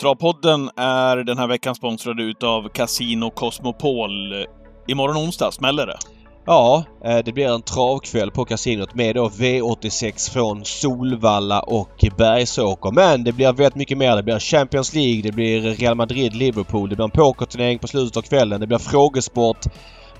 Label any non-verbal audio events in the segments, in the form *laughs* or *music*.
Travpodden är den här veckan sponsrad utav Casino Cosmopol. Imorgon onsdag smäller det. Ja, eh, det blir en travkväll på kasinot med då V86 från Solvalla och Bergsåker. Men det blir väldigt mycket mer. Det blir Champions League, det blir Real Madrid-Liverpool, det blir en pokerturnering på slutet av kvällen, det blir frågesport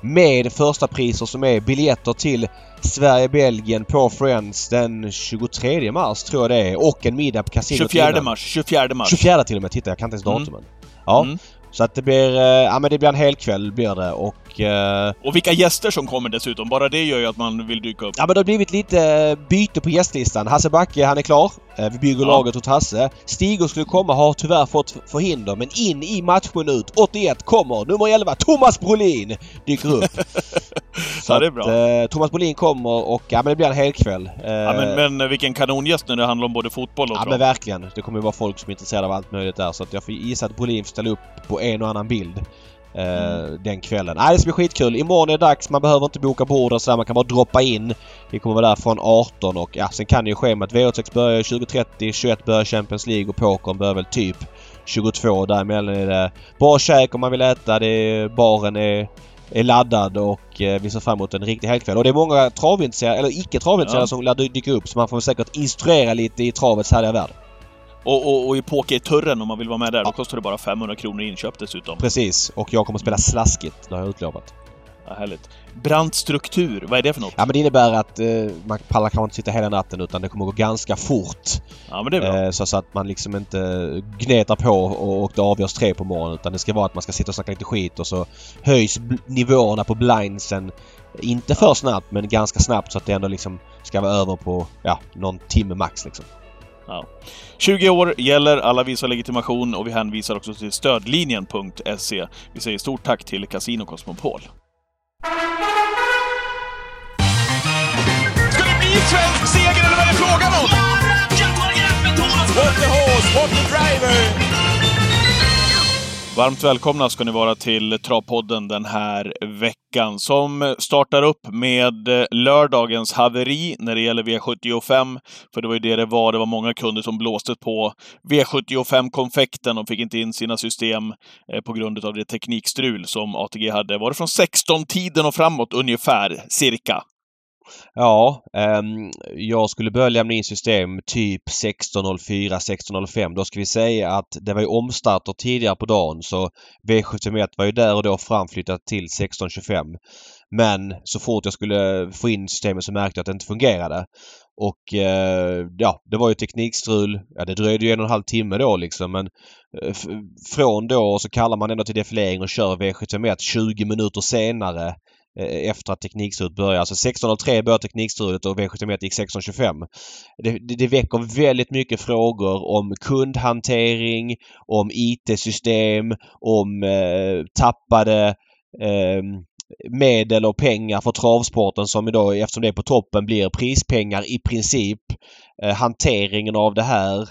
med första priser som är biljetter till Sverige-Belgien på Friends den 23 mars tror jag det är och en middag på kasinot 24 innan. mars. 24 mars. 24 till och med. Titta, jag kan inte ens Mm. datumen. Ja, Mm. Så att det blir, eh, ja men det blir en hel kväll blir det och eh, Och vilka gäster som kommer dessutom. Bara det gör ju att man vill dyka upp. Ja men det har blivit lite eh, byte på gästlistan. Hasse Backe han är klar. Vi bygger Ja. laget åt Hasse. Stigor skulle komma har tyvärr fått förhinder men in i matchminut 81 kommer nummer 11 Thomas Brolin dyker upp. *laughs* Så Ja, det är bra. Att, eh, Thomas Brolin kommer och ja men det blir en hel kväll. Eh, Ja, men, men vilken kanongäst när det handlar om både fotboll och Ja trav. men verkligen. Det kommer ju vara folk som är intresserade av allt möjligt där så att jag får gissa att Brolin får ställa upp på en och annan bild. eh, Den kvällen. Nej det ska bli skitkul. Imorgon är det dags. Man behöver inte boka bord och sådär. Man kan bara droppa in. Vi kommer vara där från 18 och ja, sen kan det ju ske med att V86 börjar 20.30, 21 börjar Champions League och pokern börjar väl typ 22. Däremellan är det bra käk om man vill äta. Det är, baren är, är laddad och eh, vi ser fram emot en riktig helgkväll. Och det är många travintresserade, eller icke travintresserade Ja. som lär dy- dyka upp så man får säkert instruera lite i travets härliga värld. Och, och, och i Pokerturren om man vill vara med där, då Ja. kostar det bara 500 kronor i inköp dessutom. Precis. Och jag kommer att spela slaskigt. Det har jag utlovat. Ja, härligt. Brant struktur, vad är det för något? Ja men det innebär att eh, man pallar kanske inte sitta hela natten utan det kommer gå ganska fort. Ja, men det är bra. Eh, så, så att man liksom inte gnetar på och, och det avgörs tre på morgonen utan det ska vara att man ska sitta och snacka lite skit och så höjs nivåerna på blindsen inte för snabbt men ganska snabbt så att det ändå liksom ska vara över på ja, någon timme max liksom. Ja. 20 år gäller, alla visar legitimation och vi hänvisar också till stödlinjen.se. Vi säger stort tack till Casino Cosmopol. Ska det bli svensk seger eller vad är det frågan om? What the horse, what the driver! Varmt välkomna ska ni vara till Travpodden den här veckan som startar upp med eh, lördagens haveri när det gäller V75. För det var ju det det var. Det var många kunder som blåste på V75-konfekten och fick inte in sina system eh, på grund av det teknikstrul som ATG hade. Var det från 16-tiden och framåt ungefär, cirka? Ja, um, jag skulle börja lämna in system typ 16.04, 16.05. Då ska vi säga att det var ju omstarter tidigare på dagen så V751 var ju där och då framflyttat till 16.25. Men så fort jag skulle få in systemet så märkte jag att det inte fungerade. Och eh, ja, det var ju teknikstrul. Ja, det dröjde ju en och en halv timme då liksom men eh, från då så kallar man ändå till defilering och kör V751 20 minuter senare Eh, efter att teknikstudiet började. Alltså 16.03 började teknikstudiet och V71 gick 16.25. Det, det, det väcker väldigt mycket frågor om kundhantering, om IT-system, om eh, tappade eh, medel och pengar för travsporten som idag eftersom det är på toppen blir prispengar i princip. Eh, hanteringen av det här.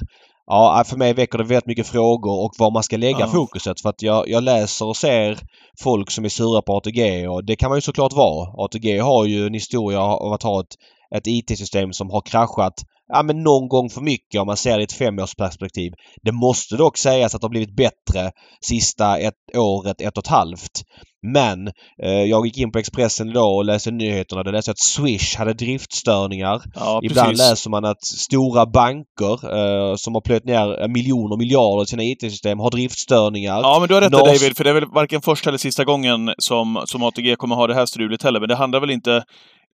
Ja, för mig väcker det väldigt mycket frågor och var man ska lägga Ja. fokuset. För att jag, jag läser och ser folk som är sura på ATG och det kan man ju såklart vara. ATG har ju en historia av att ha ett, ett IT-system som har kraschat ja, men någon gång för mycket om man ser det i ett femårsperspektiv. Det måste dock sägas att det har blivit bättre sista ett året, ett och ett halvt. Men eh, jag gick in på Expressen idag och läste nyheterna. Där läste jag att Swish hade driftstörningar. Ja, Ibland precis. läser man att stora banker eh, som har plöjt ner eh, miljoner miljarder i sina IT-system har driftstörningar. Ja, men du har rätt Nas- David, för det är väl varken första eller sista gången som, som ATG kommer ha det här strulet heller. Men det handlar väl inte...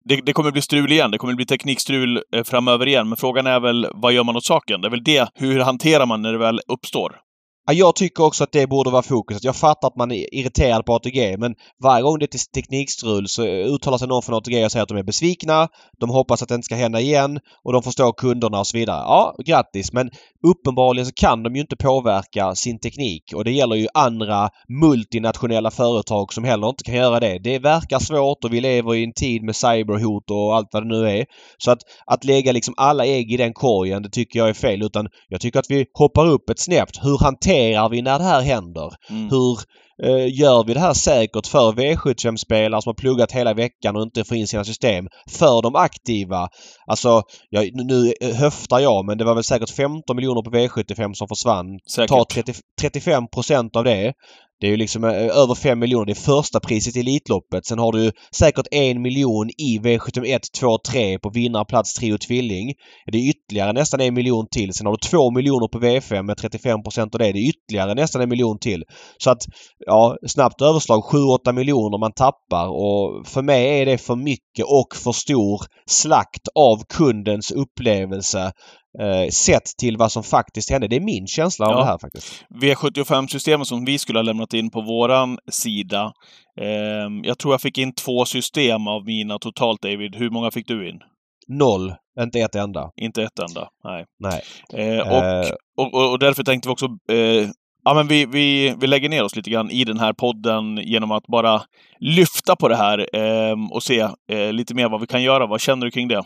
Det, det kommer bli strul igen. Det kommer bli teknikstrul eh, framöver igen. Men frågan är väl, vad gör man åt saken? Det är väl det. Hur hanterar man när det väl uppstår? Jag tycker också att det borde vara fokuset. Jag fattar att man är irriterad på ATG men varje gång det är teknikstrul så uttalar sig någon från ATG och säger att de är besvikna. De hoppas att det inte ska hända igen och de förstår kunderna och så vidare. Ja, grattis men uppenbarligen så kan de ju inte påverka sin teknik och det gäller ju andra multinationella företag som heller inte kan göra det. Det verkar svårt och vi lever i en tid med cyberhot och allt vad det nu är. Så att, att lägga liksom alla ägg i den korgen det tycker jag är fel utan jag tycker att vi hoppar upp ett snäpp. Hur hanterar vi när det här händer? Mm. Hur eh, gör vi det här säkert för V75-spelare som har pluggat hela veckan och inte får in sina system. För de aktiva. Alltså, jag, nu höftar jag men det var väl säkert 15 miljoner på V75 som försvann. Säkert. Ta 30, 35% av det. Det är ju liksom eh, över 5 miljoner. Det är första priset i Elitloppet. Sen har du säkert en miljon i V71 2 3 på vinnarplats trio tvilling. Det är ytterligare nästan en miljon till. Sen har du två miljoner på V5 med 35 av det. Det är ytterligare nästan en miljon till. Så att ja, snabbt överslag 7-8 miljoner man tappar och för mig är det för mycket och för stor slakt av kundens upplevelse eh, sett till vad som faktiskt hände. Det är min känsla av Ja. det här faktiskt. V75-systemet som vi skulle ha lämnat in på våran sida. ehm, jag tror jag fick in två system av mina totalt, David. Hur många fick du in? Noll. Inte ett enda. Inte ett enda. Nej. Nej. Eh, och, Eh, och, och, och därför tänkte vi också... Eh, ja, men vi, vi, vi lägger ner oss lite grann i den här podden genom att bara lyfta på det här ehm, och se eh, lite mer vad vi kan göra. Vad känner du kring det?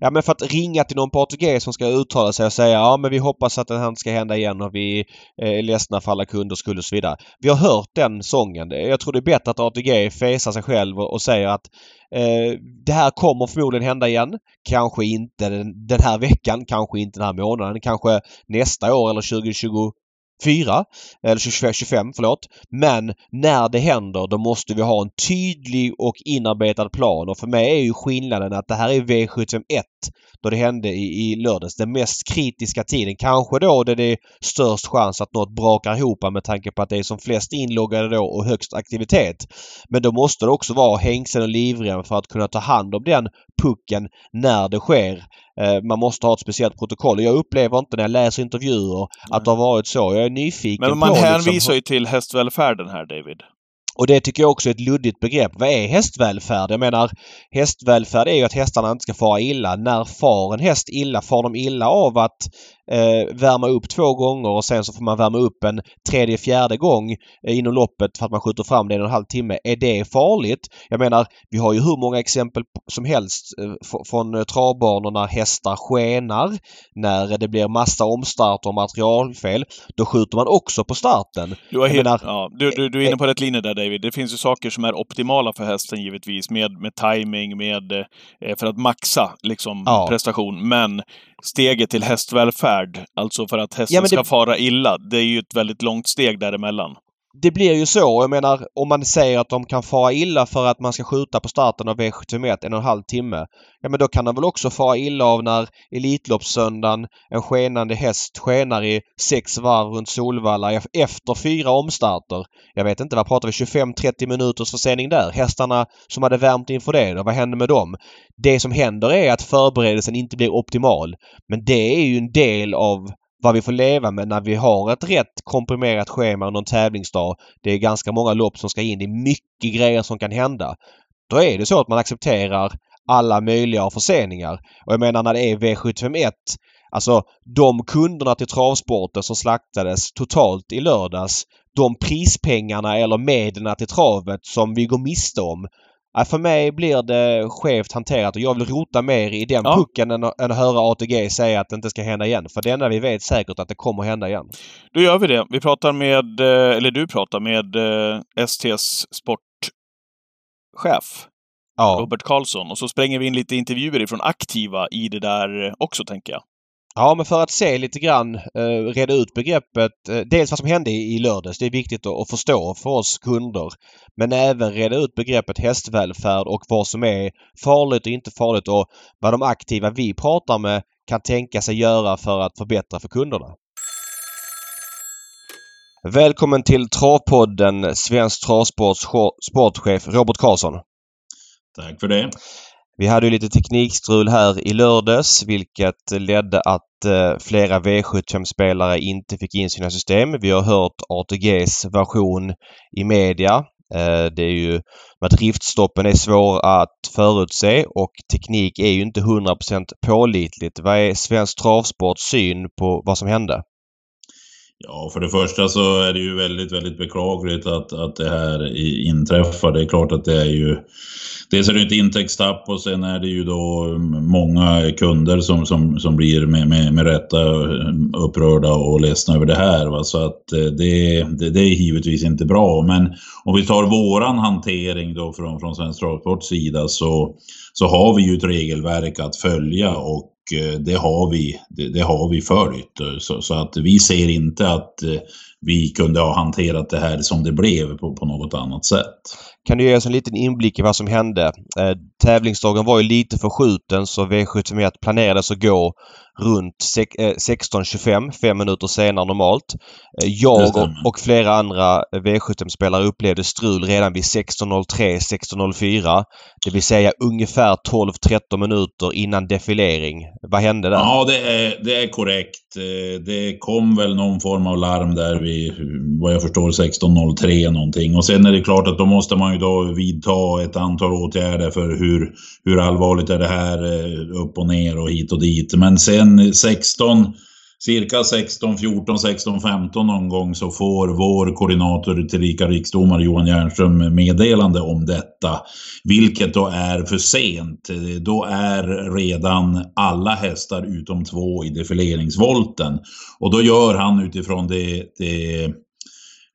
Ja men för att ringa till någon portugis som ska uttala sig och säga ja men vi hoppas att det här inte ska hända igen och vi eh, är ledsna för alla kunders skull och så vidare. Vi har hört den sången. Jag tror det är bättre att ATG fesar sig själv och, säger att eh, det här kommer förmodligen hända igen. Kanske inte den, den här veckan, kanske inte den här månaden, kanske nästa år eller fyra, Eller 25, förlåt. Men när det händer då måste vi ha en tydlig och inarbetad plan och för mig är ju skillnaden att det här är V751 då det hände i, i lördags. Den mest kritiska tiden. Kanske då där det är störst chans att något brakar ihop med tanke på att det är som flest inloggade då och högst aktivitet. Men då måste det också vara hängsel och livrem för att kunna ta hand om den pucken när det sker. Eh, Man måste ha ett speciellt protokoll. Jag upplever inte när jag läser intervjuer att det har varit så. Jag är nyfiken Men man på hänvisar liksom, ju till hästvälfärden här, David och det tycker jag också är ett luddigt begrepp. Vad är hästvälfärd? Jag menar hästvälfärd är ju att hästarna inte ska fara illa. När far en häst illa? Far de illa av att eh, värma upp två gånger och sen så får man värma upp en tredje, fjärde gång eh, inom loppet för att man skjuter fram det en och en halv timme. Är det farligt? Jag menar, vi har ju hur många exempel som helst eh, från eh, travbanor när hästar skenar. När det blir massa omstarter och materialfel. Då skjuter man också på starten. Du, har helt, menar- ja, du, du, du är inne på rätt linje där, David. Det finns ju saker som är optimala för hästen, givetvis, med, med timing, med, eh, för att maxa liksom, Ja. prestation. Men steget till hästvälfärd, alltså för att hästen Ja, det- ska fara illa, det är ju ett väldigt långt steg däremellan det blir ju så. Jag menar om man säger att de kan fara illa för att man ska skjuta på starten av V751 en och en halv timme. Ja men då kan de väl också fara illa av när Elitloppssöndagen en skenande häst skenar i sex varv runt Solvalla efter fyra omstarter. Jag vet inte, vad pratar vi? 25-30 minuters försening där? Hästarna som hade värmt inför det då, vad händer med dem? Det som händer är att förberedelsen inte blir optimal. Men det är ju en del av vad vi får leva med när vi har ett rätt komprimerat schema under en tävlingsdag. Det är ganska många lopp som ska in. Det är mycket grejer som kan hända. Då är det så att man accepterar alla möjliga förseningar. Och jag menar när det är V751 Alltså de kunderna till travsporten som slaktades totalt i lördags. De prispengarna eller medlen till travet som vi går miste om. Ja, för mig blir det skevt hanterat och jag vill rota mer i den Ja. pucken än, än höra ATG säga att det inte ska hända igen. För det enda vi vet säkert att det kommer hända igen. Då gör vi det. Vi pratar med, eh, eller du pratar med eh, STs sportchef, Ja. Robert Karlsson. Och så spränger vi in lite intervjuer ifrån aktiva i det där också, tänker jag. Ja, men för att se lite grann, eh, reda ut begreppet. Eh, dels vad som hände i, i lördags. Det är viktigt att, att förstå för oss kunder. Men även reda ut begreppet hästvälfärd och vad som är farligt och inte farligt och vad de aktiva vi pratar med kan tänka sig göra för att förbättra för kunderna. Välkommen till Travpodden, Svensk Travsports sportchef Robert Karlsson. Tack för det. Vi hade ju lite teknikstrul här i lördags vilket ledde att eh, flera V75-spelare inte fick in sina system. Vi har hört ATGs version i media. Eh, det är ju att driftstoppen är svåra att förutse och teknik är ju inte 100% pålitligt. Vad är Svensk Travsports syn på vad som hände? Ja, för det första så är det ju väldigt, väldigt beklagligt att, att det här inträffar. Det är klart att det är ju Dels är det ett intäktstapp och sen är det ju då många kunder som, som, som blir med, med, med rätta eh, upprörda och ledsna över det här. Va? Så att eh, det, det, det är givetvis inte bra. Men om vi tar våran hantering då från, från Svensk Travsports sida så, så har vi ju ett regelverk att följa och Eh, det har vi, det, det har vi följt. Eh, så, så, att vi ser inte att eh, vi kunde ha hanterat det här som det blev på, på något annat sätt. Kan du ge oss en liten inblick i vad som hände? Eh, tävlingsdagen var ju lite förskjuten så V751 planerades att gå runt 16.25, eh, fem minuter senare normalt. Eh, jag och, och flera andra V75-spelare upplevde strul redan vid 16.03, 16.04. Det vill säga ungefär 12-13 minuter innan defilering. Vad hände där? Ja, det är, det är korrekt. Det kom väl någon form av larm där vid, vad jag förstår, 16.03 någonting. Och sen är det klart att då måste man ju då vidta ett antal åtgärder för hur, hur allvarligt är det här upp och ner och hit och dit. Men sen men 16, cirka 16, 14, 16, 15 någon gång så får vår koordinator tillika riksdomare Johan Jernström meddelande om detta. Vilket då är för sent. Då är redan alla hästar utom två i defileringsvolten. Och då gör han utifrån det, det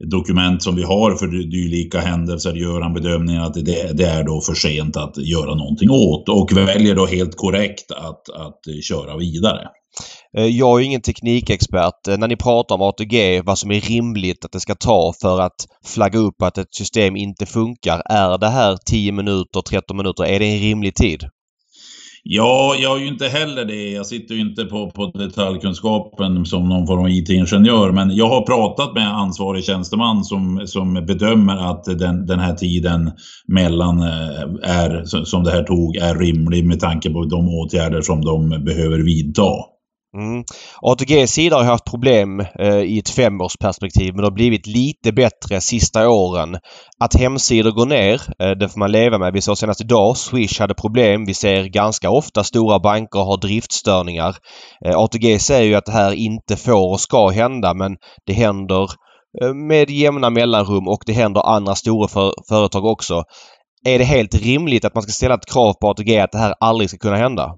dokument som vi har för dylika händelser gör han bedömningen att det, det, är då för sent att göra någonting åt och väljer då helt korrekt att, att köra vidare. Eh, jag är ingen teknikexpert. Eh, när ni pratar om ATG, vad som är rimligt att det ska ta för att flagga upp att ett system inte funkar. Är det här 10 minuter, 13 minuter? Är det en rimlig tid? Ja, jag är ju inte heller det. Jag sitter ju inte på, på detaljkunskapen som någon form av IT-ingenjör. Men jag har pratat med ansvarig tjänsteman som, som bedömer att den, den här tiden mellan eh, är, som det här tog är rimlig med tanke på de åtgärder som de behöver vidta. Mm. ATGs sida har haft problem eh, i ett femårsperspektiv men det har blivit lite bättre sista åren. Att hemsidor går ner, eh, det får man leva med. Vi såg senast idag Swish hade problem. Vi ser ganska ofta stora banker ha driftstörningar. Eh, ATG säger ju att det här inte får och ska hända men det händer eh, med jämna mellanrum och det händer andra stora för företag också. Är det helt rimligt att man ska ställa ett krav på ATG att det här aldrig ska kunna hända?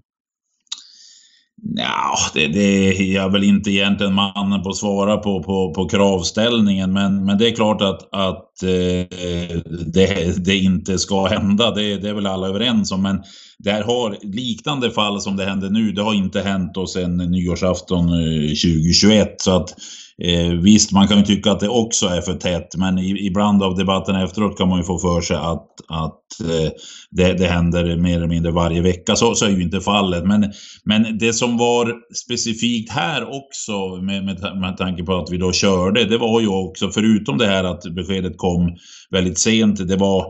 Ja, det, det är jag väl inte egentligen mannen på att svara på, på, på kravställningen. Men, men det är klart att, att eh, det, det, inte ska hända. Det, det är väl alla överens om. Men där har liknande fall som det händer nu, det har inte hänt oss sedan nyårsafton eh, 2021. Så att Eh, visst, man kan ju tycka att det också är för tätt, men i, ibland av debatten efteråt kan man ju få för sig att, att eh, det, det händer mer eller mindre varje vecka. Så, så är ju inte fallet. Men, men det som var specifikt här också, med, med, med tanke på att vi då körde, det var ju också, förutom det här att beskedet kom väldigt sent, det var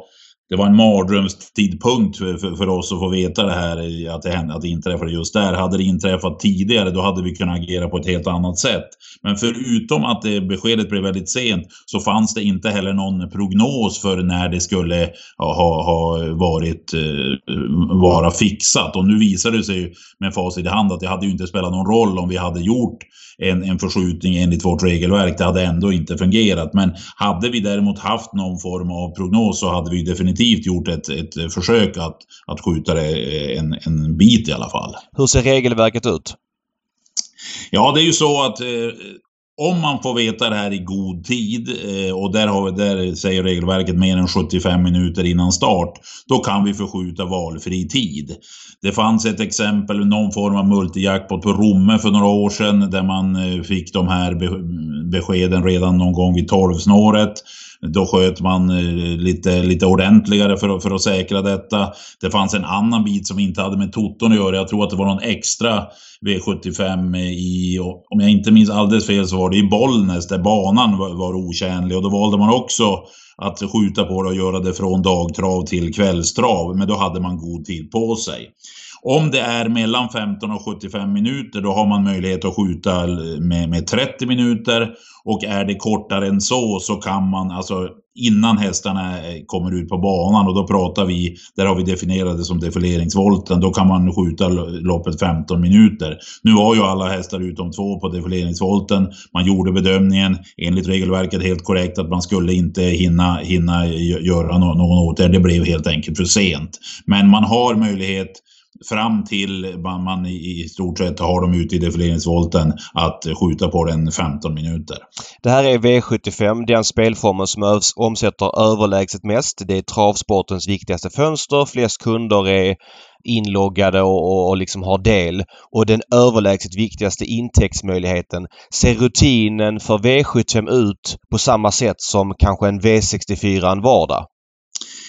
det var en mardrömstidpunkt för, för, för, oss att få veta det här, att det, hände, att det inträffade just där. Hade det inträffat tidigare, då hade vi kunnat agera på ett helt annat sätt. Men förutom att det, beskedet blev väldigt sent, så fanns det inte heller någon prognos för när det skulle ha, ha varit, eh, vara fixat. Och nu visar det sig med facit i hand att det hade ju inte spelat någon roll om vi hade gjort en, en förskjutning enligt vårt regelverk. Det hade ändå inte fungerat. Men hade vi däremot haft någon form av prognos så hade vi definitivt gjort ett, ett försök att, att skjuta det en, en bit i alla fall. Hur ser regelverket ut? Ja, det är ju så att eh, om man får veta det här i god tid eh, och där, har vi, där säger regelverket mer än 75 minuter innan start, då kan vi förskjuta valfri tid. Det fanns ett exempel, någon form av multijackpot på Romme för några år sedan där man eh, fick de här beskeden redan någon gång vid tolvsnåret. Då sköt man eh, lite, lite ordentligare för, för att säkra detta. Det fanns en annan bit som inte hade med toton att göra. Jag tror att det var någon extra V75 i, om jag inte minns alldeles fel så var det i Bollnäs där banan var, var otjänlig och då valde man också att skjuta på det och göra det från dagtrav till kvällstrav. Men då hade man god tid på sig. Om det är mellan 15 och 75 minuter då har man möjlighet att skjuta eh, med, med 30 minuter. Och är det kortare än så så kan man, alltså innan hästarna eh, kommer ut på banan och då pratar vi, där har vi definierat det som defileringsvolten, då kan man skjuta loppet 15 minuter. Nu var ju alla hästar utom två på defileringsvolten. Man gjorde bedömningen enligt regelverket helt korrekt att man skulle inte hinna, hinna göra någon åtgärd. Det blev helt enkelt för sent. Men man har möjlighet fram till man, man i, i stort sett har dem ute i defileringsvolten att skjuta på den 15 minuter. Det här är V75, den spelformen som omsätter överlägset mest. Det är travsportens viktigaste fönster. Flest kunder är inloggade och, och, och liksom har del. Och den överlägset viktigaste intäktsmöjligheten. Ser rutinen för V75 ut på samma sätt som kanske en V64 en vardag?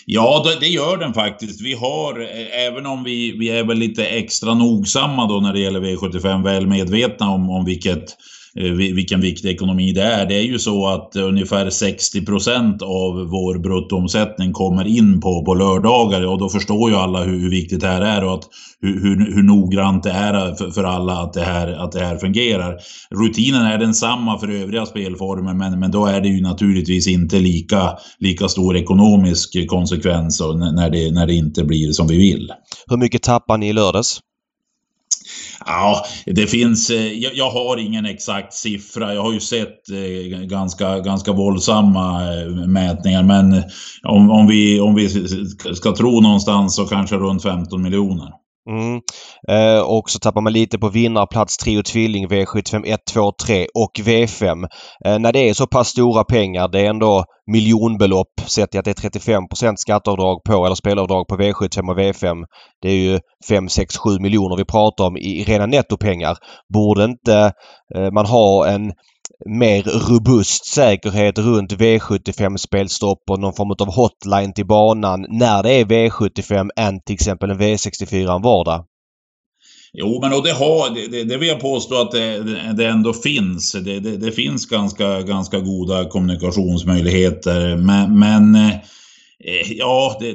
Ja, det, det, gör den faktiskt. Vi har, eh, även om vi, vi är väl lite extra nogsamma då när det gäller V75, väl medvetna om, om vilket Eh, Eh, vilken viktig ekonomi det är. Det är ju så att eh, ungefär 60 procent av vår bruttoomsättning kommer in på, på lördagar och då förstår ju alla hur, hur viktigt det här är och att, hur, hur, hur noggrant det är eh, för, för, alla att det, här, att det här fungerar. Rutinen är densamma för övriga spelformer men, men då är det ju naturligtvis inte lika, lika stor ekonomisk konsekvens när det, när det inte blir som vi vill. Hur mycket tappar ni i lördags? Ja, det finns, eh, jag, jag, har ingen exakt siffra. Jag har ju sett eh, ganska, ganska våldsamma eh, mätningar. Men om, om, vi, om vi ska tro någonstans så kanske runt 15 miljoner. Mm. Eh, och så tappar man lite på vinnarplats Trio Tvilling V75 1, 2, 3 och V5. Eh, när det är så pass stora pengar, det är ändå miljonbelopp sett till att det är 35% skatteavdrag på eller spelavdrag på V75 och V5. Det är ju 5, 6, 7 miljoner vi pratar om i rena nettopengar. Borde inte eh, man ha en mer robust säkerhet runt V75-spelstopp och någon form av hotline till banan när det är V75 än till exempel en V64 en vardag. Jo, men och det, har, det, det vill jag påstå att det, det ändå finns. Det, det, det, finns ganska, ganska goda kommunikationsmöjligheter. Men, men eh, ja, det,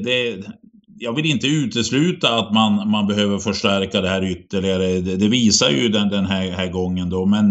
jag vill inte utesluta att man, man behöver förstärka det här ytterligare. Det, det visar ju den, den här, här gången då. Men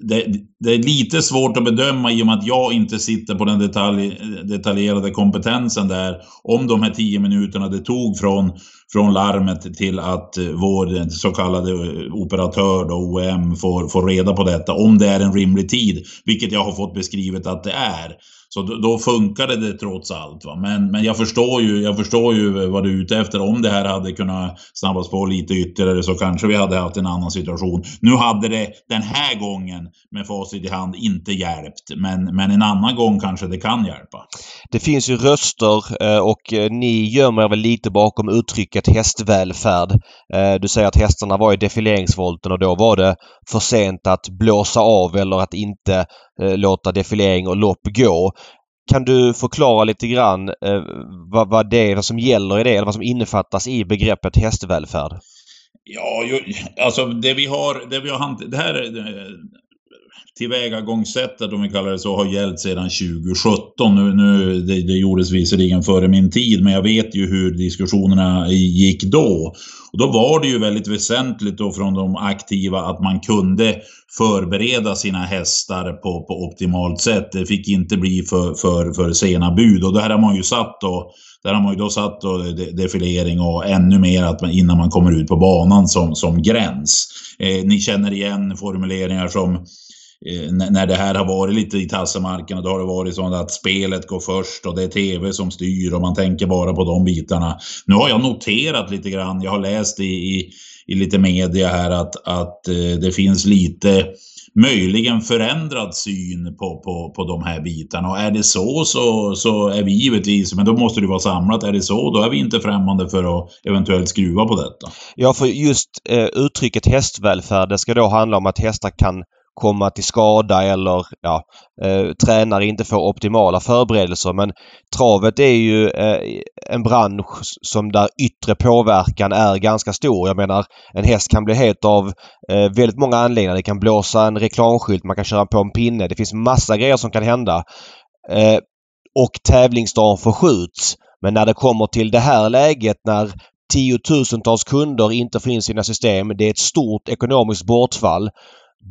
det, det, är lite svårt att bedöma i och med att jag inte sitter på den detalj, detaljerade kompetensen där. Om de här tio minuterna det tog från, från larmet till att vår så kallade operatör då, OEM får, får reda på detta. Om det är en rimlig tid, vilket jag har fått beskrivet att det är. Så då, då funkade det trots allt. Va? Men, men jag, förstår ju, jag förstår ju vad du är ute efter. Om det här hade kunnat snabbas på lite ytterligare så kanske vi hade haft en annan situation. Nu hade det den här gången med facit i hand inte hjälpt. Men, men en annan gång kanske det kan hjälpa. Det finns ju röster eh, och eh, ni gömmer er väl lite bakom uttrycket hästvälfärd. Eh, du säger att hästarna var i defileringsvolten och då var det för sent att blåsa av eller att inte låta defilering och lopp gå. Kan du förklara lite grann eh, vad, vad det är, vad som gäller i det, eller vad som innefattas i begreppet hästvälfärd? Ja, ju, alltså det vi har, det vi har det här eh, tillvägagångssättet, om vi kallar det så, har gällt sedan 2017. Nu, nu, det, det gjordes visserligen före min tid, men jag vet ju hur diskussionerna gick då. Och då var det ju väldigt väsentligt då från de aktiva att man kunde förbereda sina hästar på, på optimalt sätt. Det fick inte bli för, för, för sena bud och där har man ju satt då där har man ju då satt då defilering och ännu mer att man, innan man kommer ut på banan som, som gräns. Eh, ni känner igen formuleringar som Eh, när det här har varit lite i tassemarken, då har det varit så att spelet går först och det är tv som styr och man tänker bara på de bitarna. Nu har jag noterat lite grann, jag har läst i, i, i lite media här att, att eh, det finns lite möjligen förändrad syn på, på, på de här bitarna. Och är det så, så så är vi givetvis, men då måste det vara samlat. Är det så, då är vi inte främmande för att eventuellt skruva på detta. Ja, för just eh, uttrycket hästvälfärd, det ska då handla om att hästar kan komma till skada eller ja, eh, tränare inte får optimala förberedelser. Men travet är ju eh, en bransch som där yttre påverkan är ganska stor. Jag menar en häst kan bli het av eh, väldigt många anledningar. Det kan blåsa en reklamskylt, man kan köra på en pinne. Det finns massa grejer som kan hända. Eh, och tävlingsdagen förskjuts. Men när det kommer till det här läget när tiotusentals kunder inte får in sina system. Det är ett stort ekonomiskt bortfall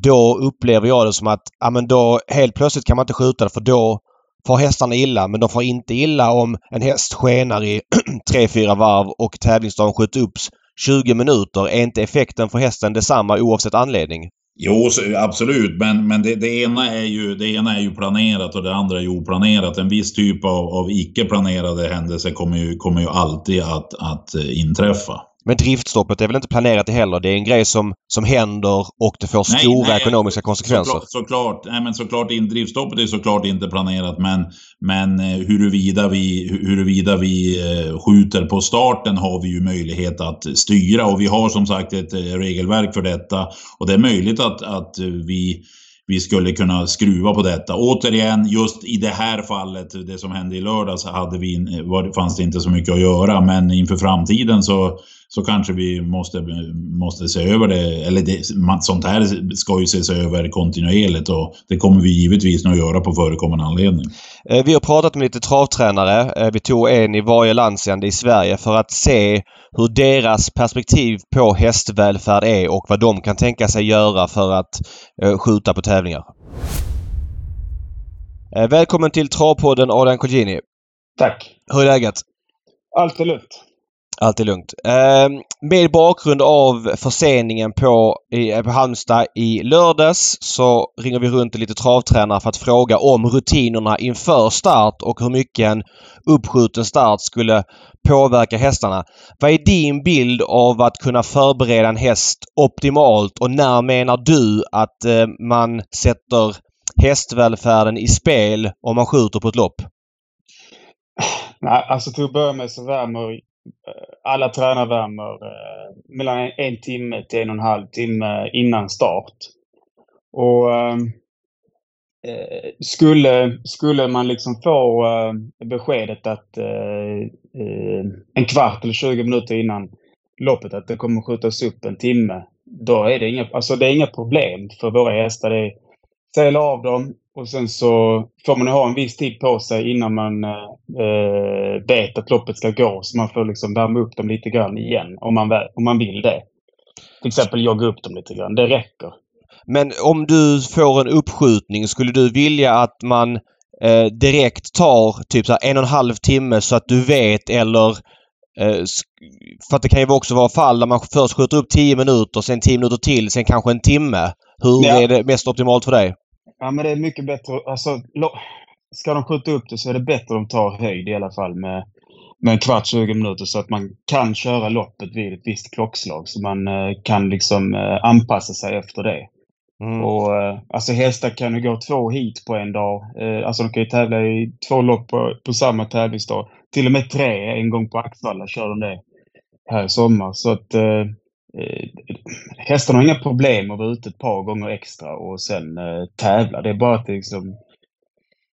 då upplever jag det som att ja, men då helt plötsligt kan man inte skjuta det för då får hästarna illa. Men de får inte illa om en häst skenar i *clears throat* 3-4 varv och tävlingsdagen skjuts upp 20 minuter. Är inte effekten för hästen detsamma oavsett anledning? Jo, absolut. Men, men det, det, ena är ju, det ena är ju planerat och det andra är ju oplanerat. En viss typ av, av icke-planerade händelser kommer ju, kommer ju alltid att, att eh, inträffa. Men driftstoppet är väl inte planerat det heller? Det är en grej som, som händer och det får nej, stora nej, ekonomiska konsekvenser. Såklart, såklart, nej, men såklart driftstoppet är såklart inte planerat men, men eh, huruvida, vi, huruvida vi eh, skjuter på starten har vi ju möjlighet att styra och vi har som sagt ett regelverk för detta. Och det är möjligt att, att vi vi skulle kunna skruva på detta. Återigen, just i det här fallet, det som hände i lördags, hade vi, var, fanns det inte så mycket att göra. Men inför framtiden så, så kanske vi måste, måste se över det. Eller det, sånt här ska ju ses över kontinuerligt och det kommer vi givetvis nog göra på förekommande anledning. Eh, vi har pratat med lite travtränare. Eh, vi tog en i varje landsände i Sverige för att se hur deras perspektiv på hästvälfärd är och vad de kan tänka sig göra för att eh, skjuta på tävlingar. Välkommen till Travpodden Adrian Colgjini. Tack. Hur är läget? Allt är lugnt. Allt är lugnt. Eh, med bakgrund av förseningen på, i, på Halmstad i lördags så ringer vi runt till lite travtränare för att fråga om rutinerna inför start och hur mycket en uppskjuten start skulle påverka hästarna. Vad är din bild av att kunna förbereda en häst optimalt och när menar du att eh, man sätter hästvälfärden i spel om man skjuter på ett lopp? Nej, alltså till att börja med så värmer Eh, alla tränare värmer eh, mellan en, en, timme till en och en halv timme innan start. Och ehm, eh, skulle, skulle man liksom få eh, beskedet att eh, eh en kvart eller 20 minuter innan loppet att det kommer skjutas upp en timme, då är det inga, alltså det är inga problem för våra hästar. Det är sälja av dem, och sen så får man ha en viss tid på sig innan man eh, vet att loppet ska gå. Så man får liksom värma upp dem lite grann igen om man, om man vill det. Till exempel jogga upp dem lite grann. Det räcker. Men om du får en uppskjutning, skulle du vilja att man eh, direkt tar typ så en och en halv timme så att du vet eller eh, för att det kan ju också vara fall där man först skjuter upp 10 minuter, sen 10 minuter till, sen kanske en timme. Hur ja. är det mest optimalt för dig? Ja, men det är mycket bättre. Alltså, ska de skjuta upp det så är det bättre att de tar höjd i alla fall med, med en kvart, 20 minuter så att man kan köra loppet vid ett visst klockslag. Så man eh, kan liksom eh, anpassa sig efter det. Mm. Och, eh, alltså hästar kan ju gå två hit på en dag. Alltså de kan ju tävla i två lopp på, på samma tävlingsdag. Till och med tre. En gång på Axvalla kör de det här i sommar. Så att eh, hästarna har inga problem att vara ute ett par gånger extra och sen eh, tävla. Det är bara att det liksom...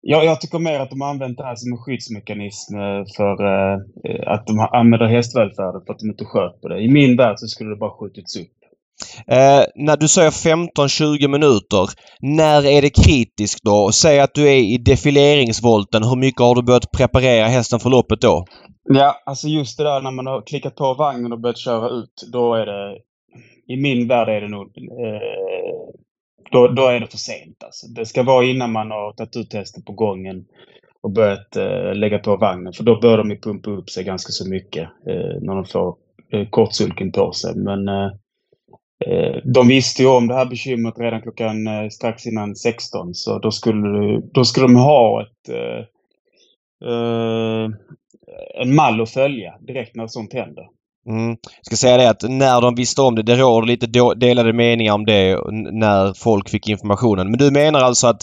Jag, jag tycker mer att de har använt det här som en skyddsmekanism eh, för eh, eh, att de använder hästvälfärden för att de inte sköt på det. I min värld så skulle det bara skjutits upp. Eh, när du säger 15-20 minuter, när är det kritiskt då? Säg att du är i defileringsvolten. Hur mycket har du börjat preparera hästen för loppet då? Ja, alltså just det där när man har klickat på vagnen och börjat köra ut. Då är det... I min värld är det nog... Eh, då, då är det för sent alltså. Det ska vara innan man har tagit ut hästen på gången och börjat eh, lägga på vagnen. För då bör de ju pumpa upp sig ganska så mycket eh, när de får eh, kortsulken på sig. Men eh, eh de visste ju om det här bekymret redan klockan eh, strax innan 16 så då skulle, då skulle de ha ett eh, eh, en mall att följa direkt när sånt händer. Mm. Jag ska säga det att när de visste om det, det råder lite delade meningar om det när folk fick informationen. Men du menar alltså att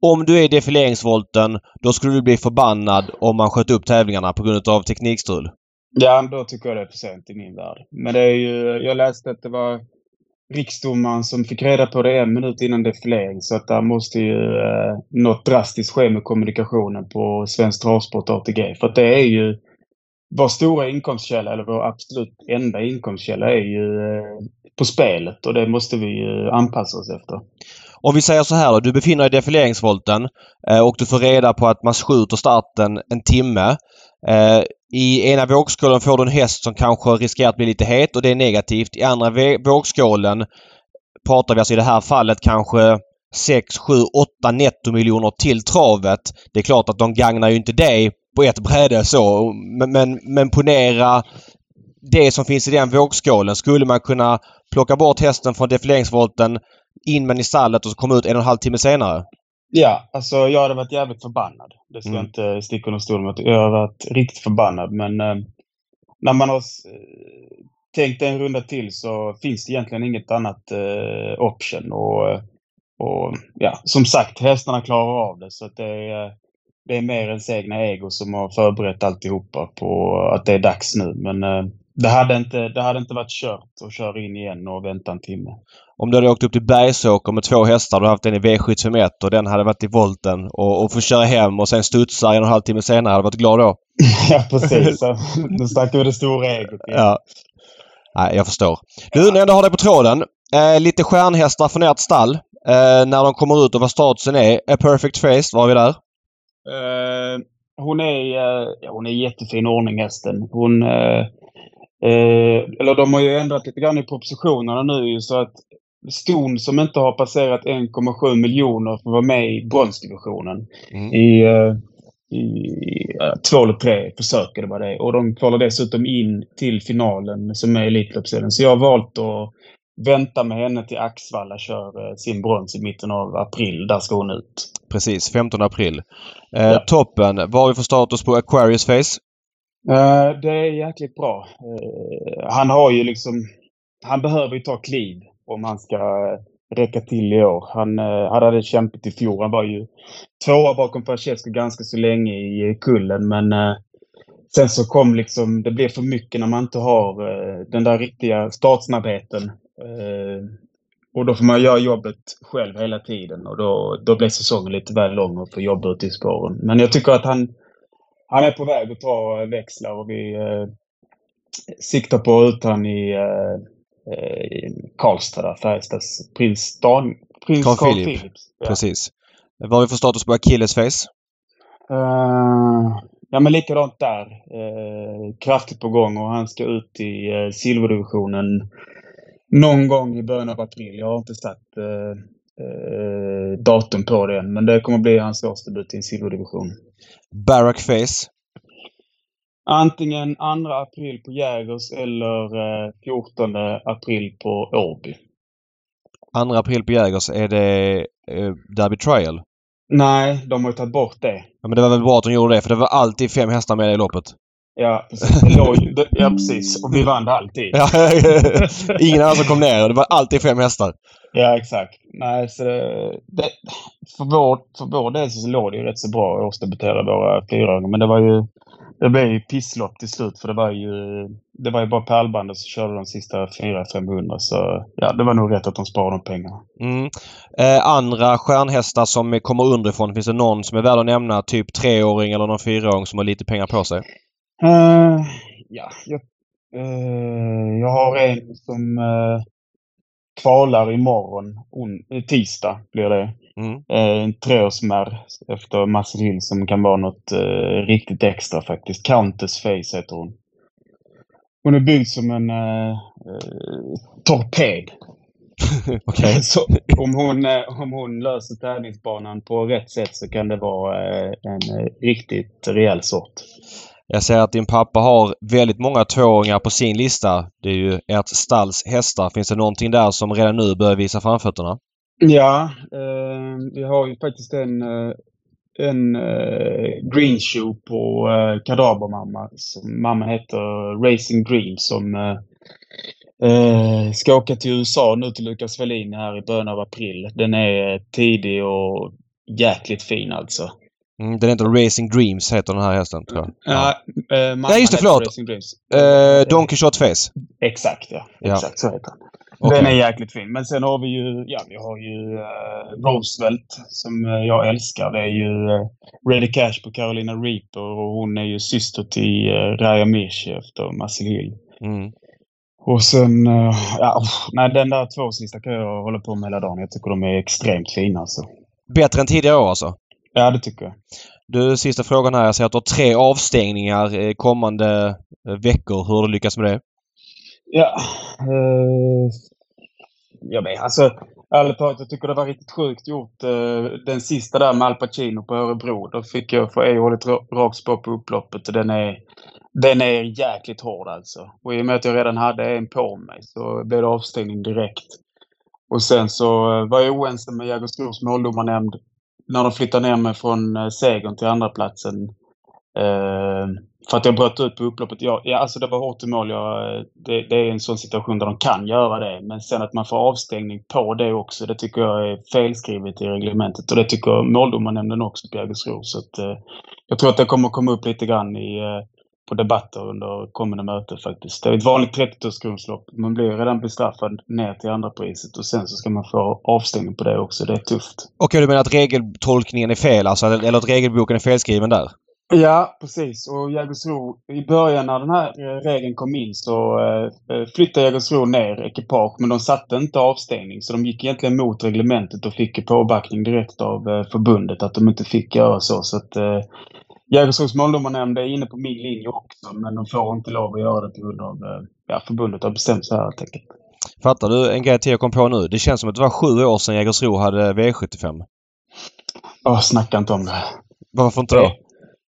om du är i defileringsvolten, då skulle du bli förbannad om man sköt upp tävlingarna på grund av teknikstrul? Ja, då tycker jag det är för sent i min värld. Men det är ju, jag läste att det var riksdomaren som fick reda på det en minut innan defilering. Så att där måste ju eh, något drastiskt ske med kommunikationen på Svensk Travsport ATG. För att det är ju vår stora inkomstkälla, eller vår absolut enda inkomstkälla, är ju eh, på spelet och det måste vi ju anpassa oss efter. Om vi säger så här då, du befinner dig i defileringsvolten eh, och du får reda på att man skjuter starten en timme. Eh, i ena vågskålen får du en häst som kanske riskerar att bli lite het och det är negativt. I andra vågskålen pratar vi alltså i det här fallet kanske 6, 7, 8 nettomiljoner till travet. Det är klart att de gagnar ju inte dig på ett bräde så. Men, men, men ponera det som finns i den vågskålen. Skulle man kunna plocka bort hästen från defileringsvolten, in med den i stallet och så komma ut en och en halv timme senare? Ja, alltså jag hade varit jävligt förbannad. Det ska Mm. jag inte sticka under stol med. Jag har varit riktigt förbannad. Men eh, när man har eh, tänkt en runda till så finns det egentligen inget annat eh, option. Och, och ja, som sagt, hästarna klarar av det. Så att det, är, det är mer ens egna ego som har förberett alltihopa på att det är dags nu. Men eh, det, hade inte, det hade inte varit kört att köra in igen och vänta en timme. Om du hade åkt upp till Bergsåker med två hästar och haft en i V751 och den hade varit i volten och, och få köra hem och sen studsa en och en halv timme senare. Hade du varit glad då? *laughs* ja, precis. Nu snackar vi det stora igen. Ja. Nej, jag förstår. Du, när jag ändå har dig på tråden. Eh, lite stjärnhästar från ert stall. Eh, när de kommer ut och vad statusen är. A Perfect Face, var vi där? Eh, hon är eh, hon är jättefin ordning hästen. Hon... eh, eh, eller de har ju ändrat lite grann i propositionerna nu så att ston som inte har passerat 1,7 miljoner får vara med i bronsdivisionen. Mm. I, eh, i ja, två eller tre försök eller vad det. Och de kvalar dessutom in till finalen som är Elitloppsserien. Så jag har valt att vänta med henne till Axvalla kör eh, sin brons i mitten av april. Där ska hon ut. Precis, 15 april. Eh, Ja. Toppen. Vad har vi för status på Aquarius Face? Eh, det är jäkligt bra. Eh, han har ju liksom... Han behöver ju ta kliv om han ska räcka till i år. Han, eh, han hade kämpat i fjol. Han var ju tvåa bakom Francesco ganska så länge i kullen, men eh, sen så kom liksom... Det blev för mycket när man inte har den där riktiga startsnabbheten. Och då får man göra jobbet själv hela tiden och då, då blir säsongen lite väl lång och få jobba ute i spåren. Men jag tycker att han, han är på väg att ta växlar och vi eh, siktar på att ut han i eh, eh, i Karlstad där, Färjestads prins Dan, prins Carl Carl, Philip. Philips. Ja. Precis. Vad har vi för status på Achilles Face? Eh, ja men likadant där. Eh, kraftigt på gång och han ska ut i uh, silverdivisionen någon gång i början av april. Jag har inte satt eh, eh, datum på det än men det kommer bli hans årsdebut i en silverdivision. Barack Face? Antingen 2 april på Jägers eller eh, 14 april på Åby. 2 april på Jägers. Är det eh, Derby Trial? Nej, de har ju tagit bort det. Ja, men det var väl bra att de gjorde det för det var alltid fem hästar med i loppet. Ja. *laughs* Det ja, precis. Och vi vann alltid. *laughs* Ingen annan som kom ner och det var alltid fem hästar. Ja, exakt. Nej, så det, det, för, vår, för vår del så låg det ju rätt så bra att årsdebutera våra fyraåringar. Men det var ju det blev ju pisslopp till slut för det var ju det var ju bara pärlbandet som körde de sista 400-500 så ja, det var nog rätt att de sparade de pengarna. Mm. Eh, andra stjärnhästar som kommer underifrån. Finns det någon som är värd att nämna? Typ treåring eller någon fyraåring som har lite pengar på sig? Eh, ja, jag, eh, jag har en som uh, kvalar imorgon. On, tisdag blir det. Mm. En treårsmärr efter Hill som kan vara något riktigt extra faktiskt. Countess Face heter hon. Hon är byggd som en torped. *laughs* Okej. *laughs* Så om hon, om hon löser tävlingsbanan på rätt sätt så kan det vara en riktigt rejäl sort. Jag ser att din pappa har väldigt många tvååringar på sin lista. Det är ju ert stalls hästar. Finns det någonting där som redan nu börjar visa framfötterna? Ja, eh, vi har ju faktiskt en, eh, en eh, green shoe på eh, Kadabermamma. Mamma heter Racing Dream som eh, eh, ska åka till USA nu till Lukas Wallin här i början av april. Den är tidig och jäkligt fin alltså. Mm, den heter Racing Dreams heter den här hästen tror jag. Ja. Eh, mamman Nej, just det, förlåt. Racing Dreams. Eh, Don Quixote Face. Exakt, ja. Ja. Exakt, så heter han. Okej. Den är jäkligt fin. Men sen har vi ju, ja, vi har ju uh, Roosevelt som eh, jag älskar. Det är ju uh, Ready Cash på Carolina Reaper och hon är ju syster till uh, Raya Mirchi efter Muscle Hill. Mm. Och sen, eh, ja, nej, den där tvåårslistan kan jag hålla på med hela dagen. Jag tycker de är extremt fina alltså. Bättre än tidigare år alltså? Ja, det tycker jag. Du, sista frågan här. Jag ser att du har tre avstängningar kommande eh, veckor. Hur har du lyckats med det? Ja, eh, jag vet, alltså ärligt talat, jag tycker det var riktigt sjukt gjort. Eh, den sista där med Al Pacino på Örebro. Då fick jag för EHL rakt spår på upploppet och den är, den är jäkligt hård alltså. Och i och med att jag redan hade en på mig så blev det avstängning direkt. Och sen så eh, var jag oense med Jägersros måldomarnämnd när de flyttade ner mig från eh, segern till andra platsen eh, för att jag bröt ut på upploppet. Ja, ja alltså det var hårt i mål. Jag, eh, det, det, är en sån situation där de kan göra det. Men sen att man får avstängning på det också, det tycker jag är felskrivet i reglementet. Och det tycker måldomarnämnden också på Jägersro. Så att, eh, jag tror att det kommer komma upp lite grann i, eh, på debatter under kommande möte faktiskt. Det är ett vanligt 30-årsgrundslopp. Man blir redan bestraffad ner till andra priset och sen så ska man få avstängning på det också. Det är tufft. Okej, du menar att regeltolkningen är fel alltså? Eller att regelboken är felskriven där? Ja, precis. Och Jägersro, i början när den här eh, regeln kom in så eh, eh, flyttade Jägersro ner ekipage men de satte inte avstängning. Så de gick egentligen mot reglementet och fick påbackning direkt av förbundet att de inte fick göra så. Så att eh, Jägersros måldomarnämnd är inne på min linje också men de får inte lov att göra det på grund av ja, förbundet har bestämt så här helt enkelt. Fattar du en grej till jag kom på nu? Det känns som att det var sju år sedan Jägersro hade V75. Åh, snacka inte om det. Varför inte då?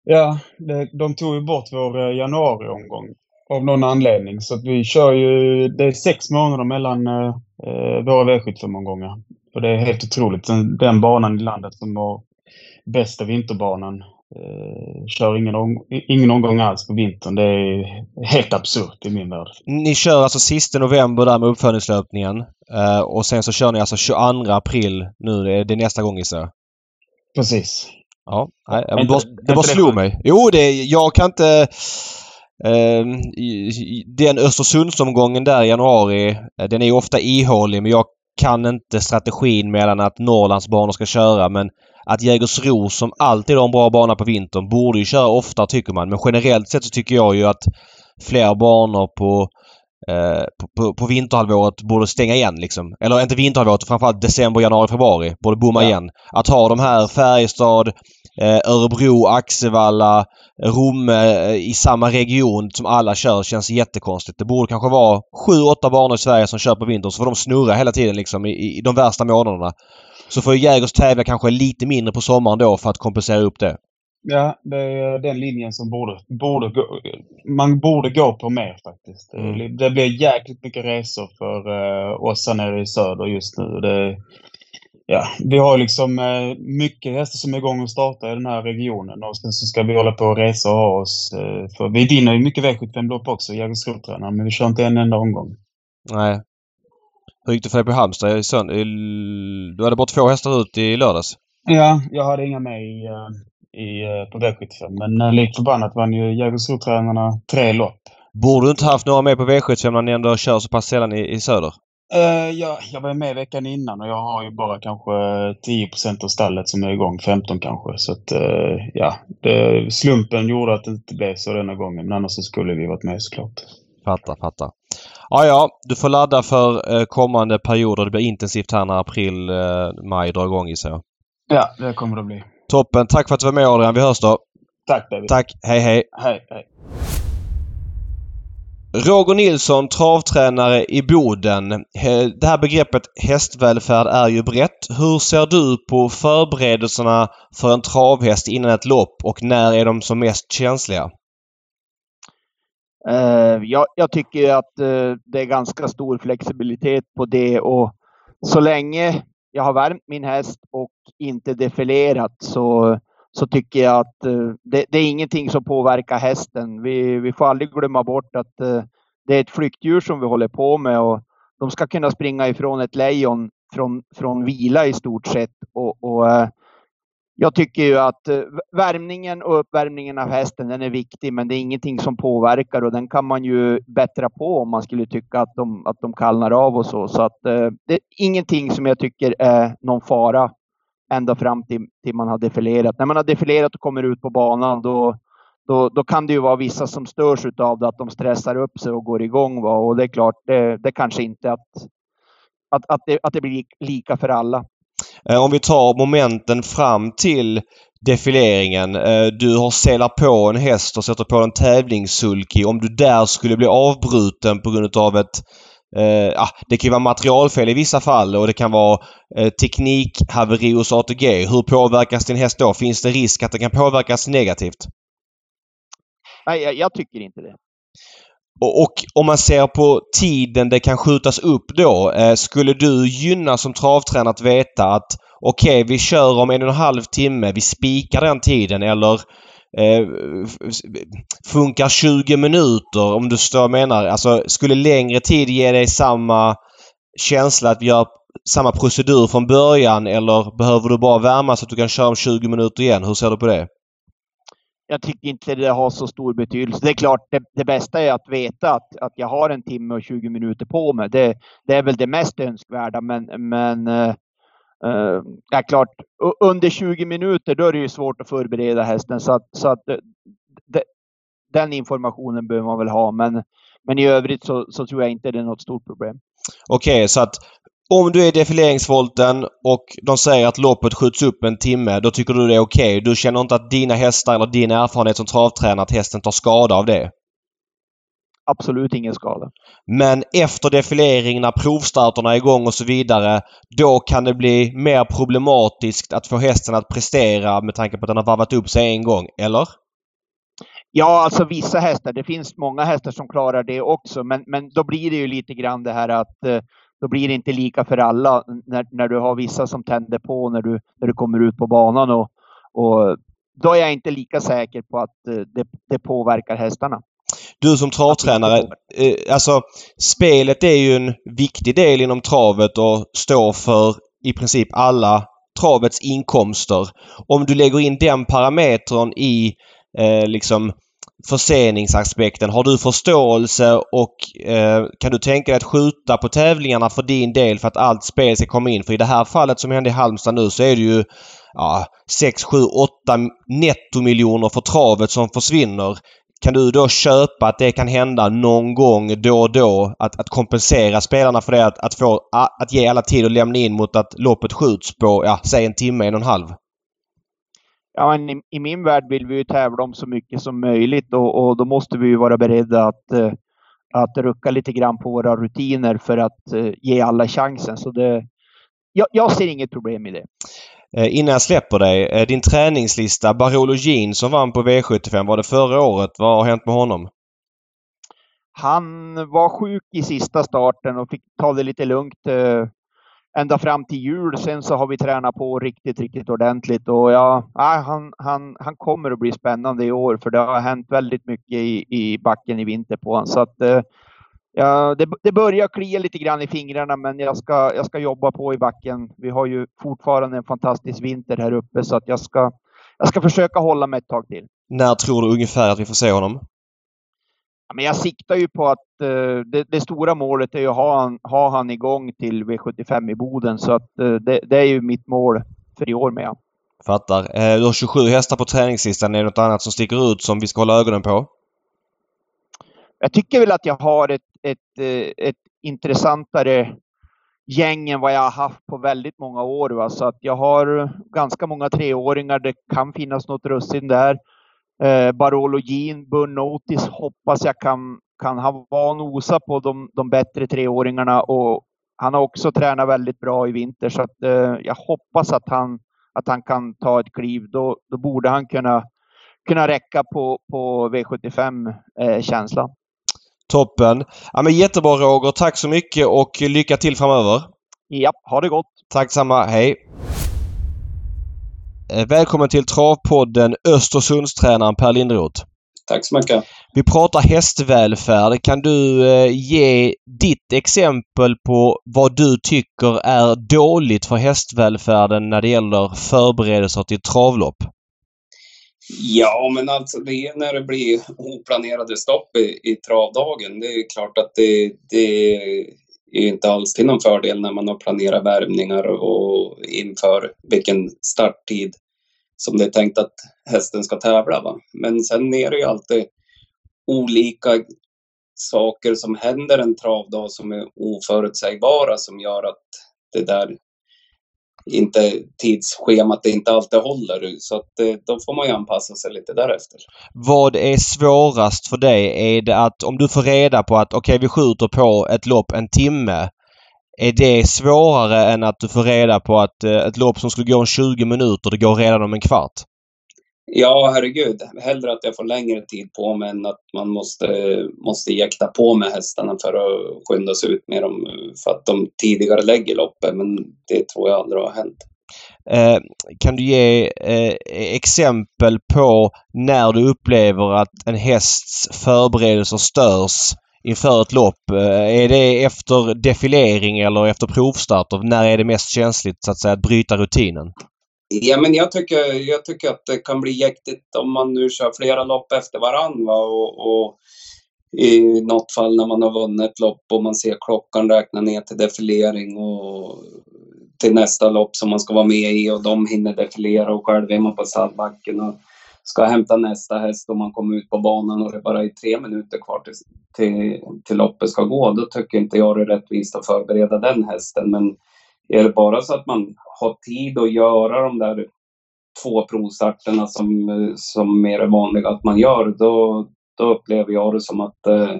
Ja, det, de tog ju bort vår eh, januariomgång av någon anledning. Så att vi kör ju... Det är sex månader mellan eh, eh våra V75-omgångar. Och det är helt otroligt. Den, den banan i landet som har bästa vinterbanan eh, kör ingen, ingen omgång alls på vintern. Det är helt absurt i min värld. Ni kör alltså sista november där med uppföljningslöpningen. Eh, och sen så kör ni alltså 22 april nu. Det är nästa gång gissar jag? Precis. Ja, nej, men inte, det bara slog mig. Jo, det, jag kan inte... Eh, den Östersundsomgången där i januari, eh, den är ofta ihålig men jag kan inte strategin mellan att Norrlands banor ska köra men att Jägersro som alltid har en bra bana på vintern borde ju köra ofta tycker man. Men generellt sett så tycker jag ju att fler banor på Eh, på, på, vinterhalvåret borde stänga igen liksom. Eller inte vinterhalvåret, framförallt december, januari, februari. Borde bomma ja. igen. Att ha de här Färjestad, eh, Örebro, Axevalla, Romme eh, i samma region som alla kör känns jättekonstigt. Det borde kanske vara sju, åtta banor i Sverige som kör på vintern så får de snurra hela tiden liksom i, i de värsta månaderna. Så får Jägers tävla kanske lite mindre på sommaren då för att kompensera upp det. Ja, det är den linjen som borde, borde gå, man borde gå på mer faktiskt. Mm. Det blir jäkligt mycket resor för uh, oss här nere i söder just nu. Det, ja, vi har liksom uh, mycket hästar som är igång och startar i den här regionen och sen så ska vi hålla på och resa och ha oss. Uh, för vi vinner ju mycket V75-lopp också, Jägersro-tränare, men vi kör inte en enda omgång. Nej. Hur gick det för dig på Halmstad i sönd Du hade bara två hästar ut i lördags? Ja, jag hade inga med i, i, eh, på V75. Men uh, likt förbannat vann ju Jägersro-tränarna tre lopp. Borde du inte haft några med på V75 när ni ändå kör så pass sällan i, i söder? Uh, ja, jag var med veckan innan och jag har ju bara kanske 10% av stallet som är igång. 15 kanske. Så att uh, ja, det, slumpen gjorde att det inte blev så denna gången. Men annars så skulle vi varit med såklart. Fattar, fattar. Ja, ja. Du får ladda för eh, kommande perioder. Det blir intensivt här när april, eh, maj drar igång gissar jag. Ja, det kommer det bli. Toppen. Tack för att du var med Adrian. Vi hörs då. Tack David. Tack. Hej hej. Hej hej. Roger Nilsson, travtränare i Boden. Det här begreppet hästvälfärd är ju brett. Hur ser du på förberedelserna för en travhäst innan ett lopp och när är de som mest känsliga? Eh, jag, jag, tycker att eh, det är ganska stor flexibilitet på det och så länge jag har värmt min häst och inte defilerat så, så tycker jag att eh, det, det, är ingenting som påverkar hästen. Vi, vi får aldrig glömma bort att det är ett flyktdjur som vi håller på med och de ska kunna springa ifrån ett lejon från, från vila i stort sett. Och, och jag tycker ju att eh, värmningen och uppvärmningen av hästen den är viktig, men det är ingenting som påverkar och den kan man ju bättra på om man skulle tycka att de, att de kallnar av och så. Så att eh, det är ingenting som jag tycker är någon fara ända fram till, till man har defilerat. När man har defilerat och kommer ut på banan då, då, då kan det ju vara vissa som störs av det, att de stressar upp sig och går igång. Va? Och det är klart, det, det kanske inte att, att, att, det, att det blir lika för alla. Eh, om vi tar momenten fram till defileringen. Eh, du har selat på en häst och sätter på en tävlingssulky. Om du där skulle bli avbruten på grund av ett Eh, ah, det kan ju vara materialfel i vissa fall och det kan vara eh, teknikhaveri hos ATG. Hur påverkas din häst då? Finns det risk att det kan påverkas negativt? Nej, jag, jag tycker inte det. Och, och, om man ser på tiden det kan skjutas upp då. Eh, skulle du gynna som travtränare att veta att okej, okay, vi kör om en och en halv timme. Vi spikar den tiden eller eh, funkar 20 minuter om du förstår vad jag menar. Alltså skulle längre tid ge dig samma känsla att vi gör samma procedur från början eller behöver du bara värma så att du kan köra om 20 minuter igen? Hur ser du på det? Jag tycker inte det har så stor betydelse. Det är klart, det, det, bästa är att veta att, att jag har en timme och 20 minuter på mig. Det, det är väl det mest önskvärda, men, men uh, uh, klart, under 20 minuter då är det ju svårt att förbereda hästen så att, så att eh, det, den informationen behöver man väl ha. Men, men i övrigt så, så tror jag inte det är något stort problem. Okej, okay, så att om du är i defileringsvolten och de säger att loppet skjuts upp en timme, då tycker du det är okej. Okay. Du känner inte att dina hästar eller din erfarenhet som travtränare att hästen tar skada av det? Absolut ingen skada. Men efter defilering när provstarterna är igång och så vidare, då kan det bli mer problematiskt att få hästen att prestera med tanke på att den har varvat upp sig en gång, eller? Ja, alltså vissa hästar. Det finns många hästar som klarar det också, men, men då blir det ju lite grann det här att eh, då blir det inte lika för alla när, när du har vissa som tänder på när du, när du kommer ut på banan. Och, och då är jag inte lika säker på att eh, det, det påverkar hästarna. Du som travtränare, eh, alltså spelet är ju en viktig del inom travet och står för i princip alla travets inkomster. Om du lägger in den parametern i eh, liksom förseningsaspekten. Har du förståelse och eh, kan du tänka dig att skjuta på tävlingarna för din del för att allt spel ska komma in? För i det här fallet som hände i Halmstad nu så är det ju ja, 6, 7, 8 nettomiljoner för travet som försvinner. Kan du då köpa att det kan hända någon gång då och då? Att, att kompensera spelarna för det? Att, att, få, att ge alla tid att lämna in mot att loppet skjuts på, ja, säg en timme, en och en halv? Ja, men i, i, min värld vill vi ju tävla om så mycket som möjligt och, och då måste vi ju vara beredda att, eh, att rucka lite grann på våra rutiner för att eh, ge alla chansen. Så det, jag, jag ser inget problem i det. Eh, innan jag släpper dig, din träningslista. Barolo Jean som vann på V75, var det förra året? Vad har hänt med honom? Han var sjuk i sista starten och fick ta det lite lugnt ända fram till jul. Sen så har vi tränat på riktigt, riktigt ordentligt och ja, han, han, han kommer att bli spännande i år för det har hänt väldigt mycket i, i backen i vinter på honom. Så att eh, ja, det, det börjar klia lite grann i fingrarna, men jag ska, jag ska jobba på i backen. Vi har ju fortfarande en fantastisk vinter här uppe så att jag ska, jag ska försöka hålla mig ett tag till. När tror du ungefär att vi får se honom? Men jag siktar ju på att uh, det, det, stora målet är att ha han, ha han igång till V75 i Boden. Så att uh, det, det, är ju mitt mål för i år med. Fattar. Uh, du har 27 hästar på träningslistan. Är det något annat som sticker ut som vi ska hålla ögonen på? Jag tycker väl att jag har ett, ett, ett intressantare gäng än vad jag har haft på väldigt många år. Va? Så att jag har ganska många treåringar. Det kan finnas något russin där. Eh, Barolo Jean, Bun Otis hoppas jag kan, kan ha van nosa på de, de bättre treåringarna och han har också tränat väldigt bra i vinter så att eh, jag hoppas att han, att han kan ta ett kliv. Då, då borde han kunna, kunna räcka på, på V75 eh. Toppen! Ja, men jättebra Roger. Tack så mycket och lycka till framöver. Ja, ha det gott! Tack samma. Hej! Eh, välkommen till Travpodden Östersundstränaren Per Linderoth. Tack så mycket. Vi pratar hästvälfärd. Kan du eh, ge ditt exempel på vad du tycker är dåligt för hästvälfärden när det gäller förberedelser till travlopp? Ja, men alltså det är när det blir oplanerade stopp i, i travdagen. Det är klart att det, det är inte alls till någon fördel när man har planerat värmningar och inför vilken starttid som det är tänkt att hästen ska tävla. Va? Men sen är det ju alltid olika saker som händer en travdag som är oförutsägbara som gör att det där inte tidsschemat inte alltid håller. Så att eh, då får man ju anpassa sig lite därefter. Vad är svårast för dig? Är det att om du får reda på att okej okay, vi skjuter på ett lopp en timme. Är det svårare än att du får reda på att eh, ett lopp som skulle gå om 20 minuter, det går redan om en kvart? Ja, herregud. Hellre att jag får längre tid på mig än att man måste, måste jäkta på med hästarna för att skynda sig ut med dem för att de tidigare lägger loppet. Men det tror jag aldrig har hänt. Eh, kan du ge eh, exempel på när du upplever att en hästs förberedelser störs inför ett lopp? Eh, är det efter defilering eller efter provstart? När är det mest känsligt så att säga att bryta rutinen? Ja, men jag tycker, jag tycker att det kan bli jäktigt om man nu kör flera lopp efter varandra och, och i något fall när man har vunnit ett lopp och man ser klockan räkna ner till defilering och till nästa lopp som man ska vara med i och de hinner defilera och själv är man på stallbacken och ska hämta nästa häst och man kommer ut på banan och det bara är tre minuter kvar till, till, till loppet ska gå. Då tycker inte jag det är rättvist att förbereda den hästen. Men är det bara så att man har tid att göra de där två provstarterna som, eh, som mer är vanliga att man gör, då, då upplever jag det som att eh,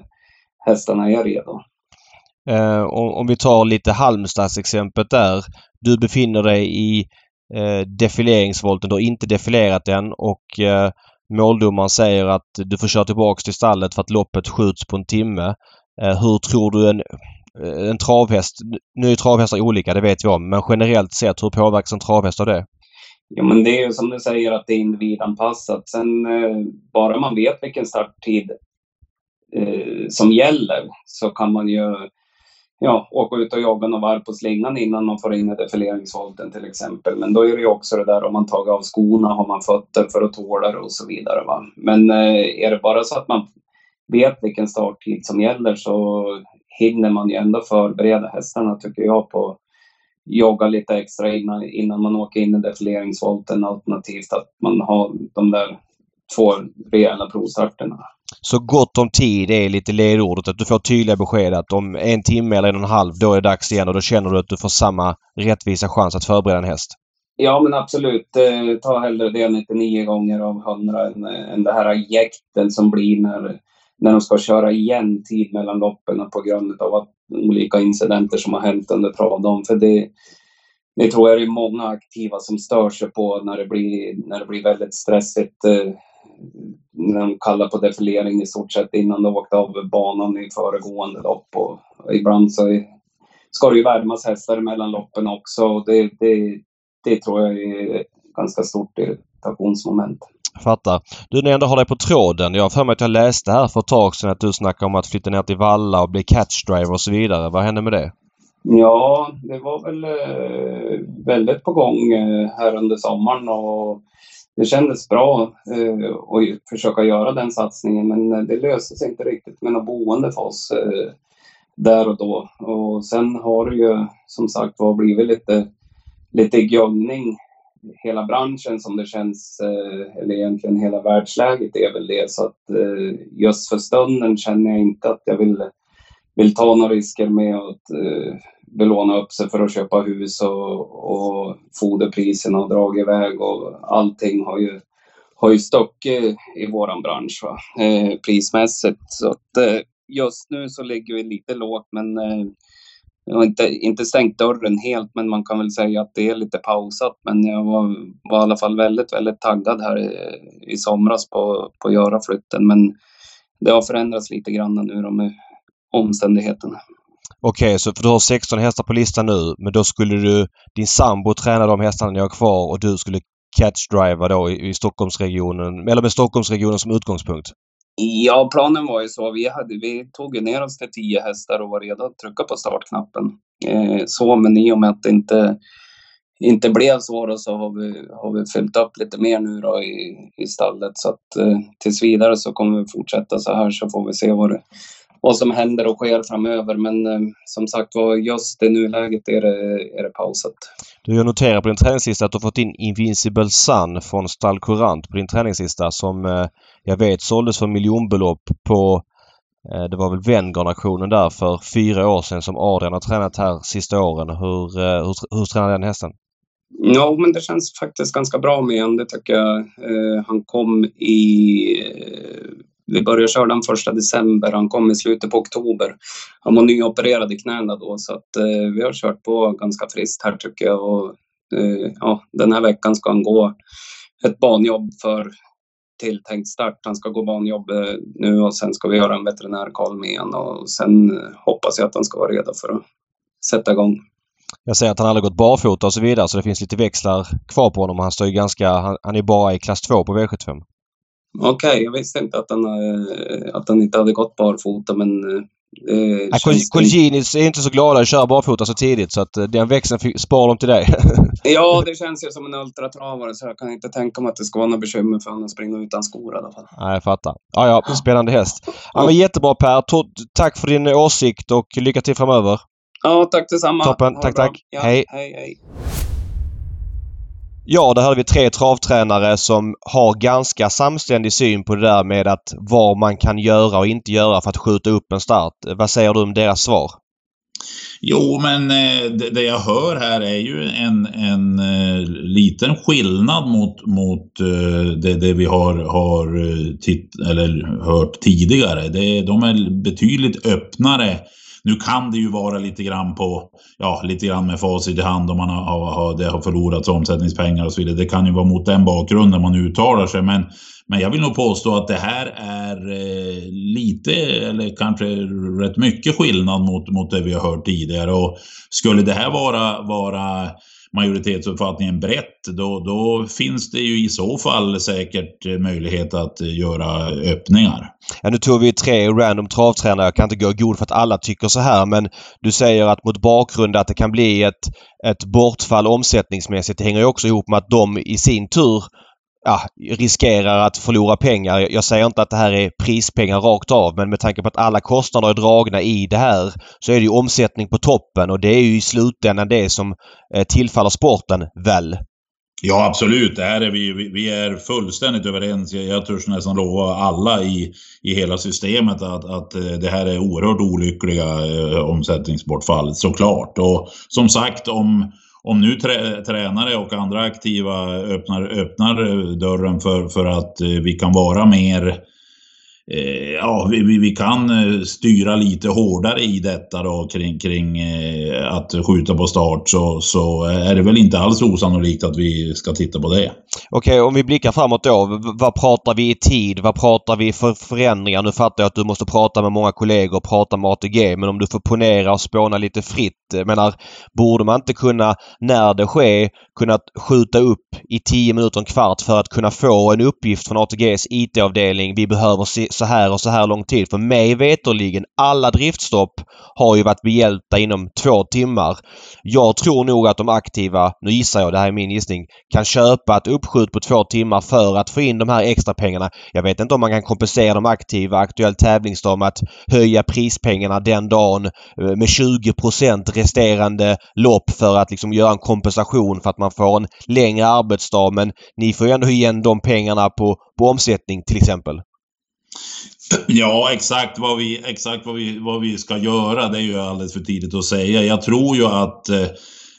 hästarna är redo. Eh, om, om, vi tar lite Halmstads-exemplet där. Du befinner dig i eh, defileringsvolten. Du har inte defilerat än och eh, måldomaren säger att du får köra tillbaks till stallet för att loppet skjuts på en timme. Eh, hur tror du en Eh, en travhäst, nu är travhästar olika, det vet vi om, men generellt sett, hur påverkas en travhäst av det? Ja, men det är ju som du säger att det är individanpassat. Sen eh, bara man vet vilken starttid eh, som gäller så kan man ju ja, åka ut och jobba några varv på slingan innan man får in i defileringsvolten till exempel. Men då är det ju också det där om man tagit av skorna, har man fötter för att tåla det och så vidare. Va? Men eh, är det bara så att man vet vilken starttid som gäller så hinner man ju ändå förbereda hästarna tycker jag på jogga lite extra innan, innan man åker in i defileringsvolten alternativt att man har de där två rejäla provstarterna. Så gott om tid är lite ledordet. Att du får tydliga besked att om en timme eller en och en halv då är det dags igen och då känner du att du får samma rättvisa chans att förbereda en häst. Ja men absolut. Eh, ta hellre det 99 gånger av 100 än, än det här jäkten som blir när när de ska köra igen tid mellan loppen på grund av att olika incidenter som har hänt under travdagen. För det, det tror jag det är många aktiva som stör sig på när det blir, när det blir väldigt stressigt. Eh, när de kallar på defilering i stort sett innan de åkte av banan i föregående lopp. Och, ibland så är, ska det ju värmas hästar mellan loppen också. Det, det, det tror jag är ganska stort irritationsmoment. Fattar. Du, när jag ändå har dig på tråden. Jag har för mig att jag läste här för ett tag sedan att du snackade om att flytta ner till Valla och bli catchdriver och så vidare. Vad hände med det? Ja, det var väl eh, väldigt på gång eh, här under sommaren och det kändes bra eh, att försöka göra den satsningen men det löste sig inte riktigt med något boende för oss eh, där och då. Och sen har det ju som sagt var blivit lite, lite gömning hela branschen som det känns, eh, eller egentligen hela världsläget är väl det. Så att eh, just för stunden känner jag inte att jag vill, vill ta några risker med att eh, belåna upp sig för att köpa hus och, och foderpriserna har dragit iväg och allting har ju, har ju stuckit i våran bransch va? prismässigt. Så att just nu så ligger vi lite lågt men jag har inte, inte stängt dörren helt, men man kan väl säga att det är lite pausat. Men jag var, var i alla fall väldigt, väldigt taggad här i, i somras på, på att göra flytten. Men det har förändrats lite grann nu då med omständigheterna. Okej, okay, så för du har 16 hästar på listan nu, men då skulle du, din sambo träna de hästarna ni har kvar och du skulle catchdriva då i, i Stockholmsregionen, eller med Stockholmsregionen som utgångspunkt? Ja, planen var ju så. Vi, hade, vi tog ner oss till tio hästar och var redo att trycka på startknappen. Eh, så, men i och med att det inte, inte blev så då, så har vi, har vi fyllt upp lite mer nu då i, i stallet. Så att eh, tills vidare så kommer vi fortsätta så här så får vi se vad, det, vad som händer och sker framöver. Men eh, som sagt var, just i nuläget är det, är det pausat. Du, jag noterar på din träningslista att du har fått in Invincible Sun från Stall Courant på din träningslista som eh, jag vet såldes för miljonbelopp på eh, det var väl Venngarn-auktionen där för fyra år sedan som Adrian har tränat här sista åren. Hur, eh, hur, hur tränar den hästen? Ja, men det känns faktiskt ganska bra med honom, det tycker jag. Eh, han kom i... Eh, vi började köra den första december, han kom i slutet på oktober. Han var nyopererad i knäna då, så att eh, vi har kört på ganska friskt här tycker jag. Och, eh, ja, den här veckan ska han gå ett banjobb för tilltänkt start. Han ska gå banjobb eh, nu och sen ska vi göra en veterinärkoll med honom och sen eh, hoppas jag att han ska vara redo för att sätta igång. Jag säger att han aldrig gått barfota och så vidare så det finns lite växlar kvar på honom. Han står ju ganska... Han, han är bara i klass 2 på V75. Okej, okay, jag visste inte att han, eh, att han inte hade gått barfota men Ja, Colginis är inte så glada att köra barfota så tidigt så att den växeln sparar de till dig. *laughs* ja, det känns ju som en ultratravare så jag kan inte tänka mig att det ska vara något bekymmer för honom att springa utan skor i alla fall. Nej, jag fattar. Ja, ja, spännande häst. Ja, men jättebra Per. Tack för din åsikt och lycka till framöver. Ja, tack detsamma. Toppen. Tack, tack. Ja, hej. hej, hej. Ja, där hade vi tre travtränare som har ganska samständig syn på det där med att vad man kan göra och inte göra för att skjuta upp en start. Vad säger du om deras svar? Jo, men eh, det jag hör här är ju en, en eh, liten skillnad mot, mot eh, det, det vi har, har titt, eller hört tidigare. Det, de är betydligt öppnare nu kan det ju vara lite grann på, ja, lite grann med facit i hand om man har, har, det har förlorats omsättningspengar och så vidare. Det kan ju vara mot den bakgrunden man uttalar sig. Men, men jag vill nog påstå att det här är eh, lite, eller kanske rätt mycket skillnad mot, mot det vi har hört tidigare. Och skulle det här vara, vara majoritetsuppfattningen brett, då, då finns det ju i så fall säkert eh, möjlighet att eh, göra öppningar. Ja, nu tog vi tre random travtränare. Jag kan inte gå god för att alla tycker så här men du säger att mot bakgrund att det kan bli ett, ett bortfall omsättningsmässigt. Det hänger ju också ihop med att de i sin tur ja, riskerar att förlora pengar. Jag säger inte att det här är prispengar rakt av men med tanke på att alla kostnader är dragna i det här så är det ju omsättning på toppen och det är ju i slutändan det som eh, tillfaller sporten väl. Ja absolut, det här är vi, vi är fullständigt överens. Jag, jag törs nästan lova alla i, i hela systemet att, att eh, det här är oerhört olyckliga eh, omsättningsbortfall såklart. Och som sagt om om nu trä, tränare och andra aktiva öppnar, öppnar dörren för, för att eh, vi kan vara mer Eh, Eh, ja, vi, vi kan eh, styra lite hårdare i detta då kring, kring eh, att skjuta på start så, så är det väl inte alls osannolikt att vi ska titta på det. Okej, om vi blickar framåt då. Vad pratar vi i tid? Vad pratar vi för förändringar? Nu fattar jag att du måste prata med många kollegor och prata med ATG men om du får ponera och spåna lite fritt. Menar, borde man inte kunna, när det sker, kunna skjuta upp i 10 minuter, en kvart för att kunna få en uppgift från ATGs IT-avdelning. Vi behöver se så här och så här lång tid. För mig veterligen alla driftstopp har ju varit behjälpta inom två timmar. Jag tror nog att de aktiva, nu gissar jag, det här är min gissning, kan köpa ett uppskjut på två timmar för att få in de här extra pengarna. Jag vet inte om man kan kompensera de aktiva aktuell tävlingsdag med att höja prispengarna den dagen eh, med 20% resterande lopp för att liksom göra en kompensation för att man får en längre arbetsdag. Men ni får ju ändå igen de pengarna på, på omsättning till exempel. Ja, exakt vad, vi, exakt vad, vi, vad vi ska göra, det är ju alldeles för tidigt att säga. Jag tror ju att eh,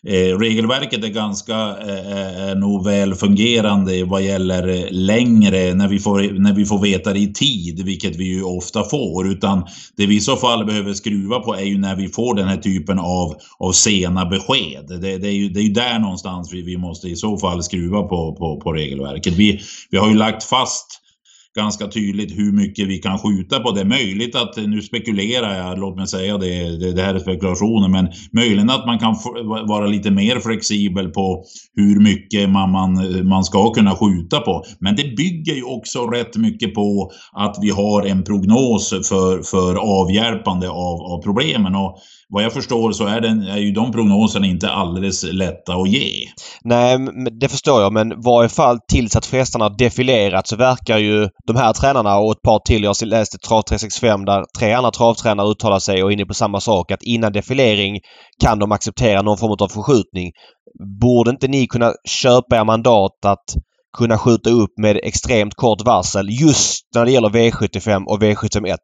eh regelverket är ganska, eh, eh är nog väl fungerande vad gäller eh, längre, när vi, får, när vi får veta det i tid, vilket vi ju ofta får. Utan det vi i så fall behöver skruva på är ju när vi får den här typen av, av sena besked. Det, det är, ju, det är ju där någonstans vi, vi måste i så fall skruva på, på, på regelverket. Vi, vi har ju lagt fast ganska tydligt hur mycket vi kan skjuta på. Det är möjligt att, nu spekulerar jag, låt mig säga det, det, det här är spekulationer, men möjligen att man kan vara lite mer flexibel på hur mycket man, man, man ska kunna skjuta på. Men det bygger ju också rätt mycket på att vi har en prognos för, för avhjälpande av, av problemen. Och vad jag förstår så är, den, är ju de prognoserna inte alldeles lätta att ge. Nej, det förstår jag men varje fall tills att frestarna defilerat så verkar ju de här tränarna och ett par till. Jag läste Trav 365 där tre andra travtränare uttalar sig och är inne på samma sak att innan defilering kan de acceptera någon form av förskjutning. Borde inte ni kunna köpa er mandat att kunna skjuta upp med extremt kort varsel just när det gäller V75 och V71?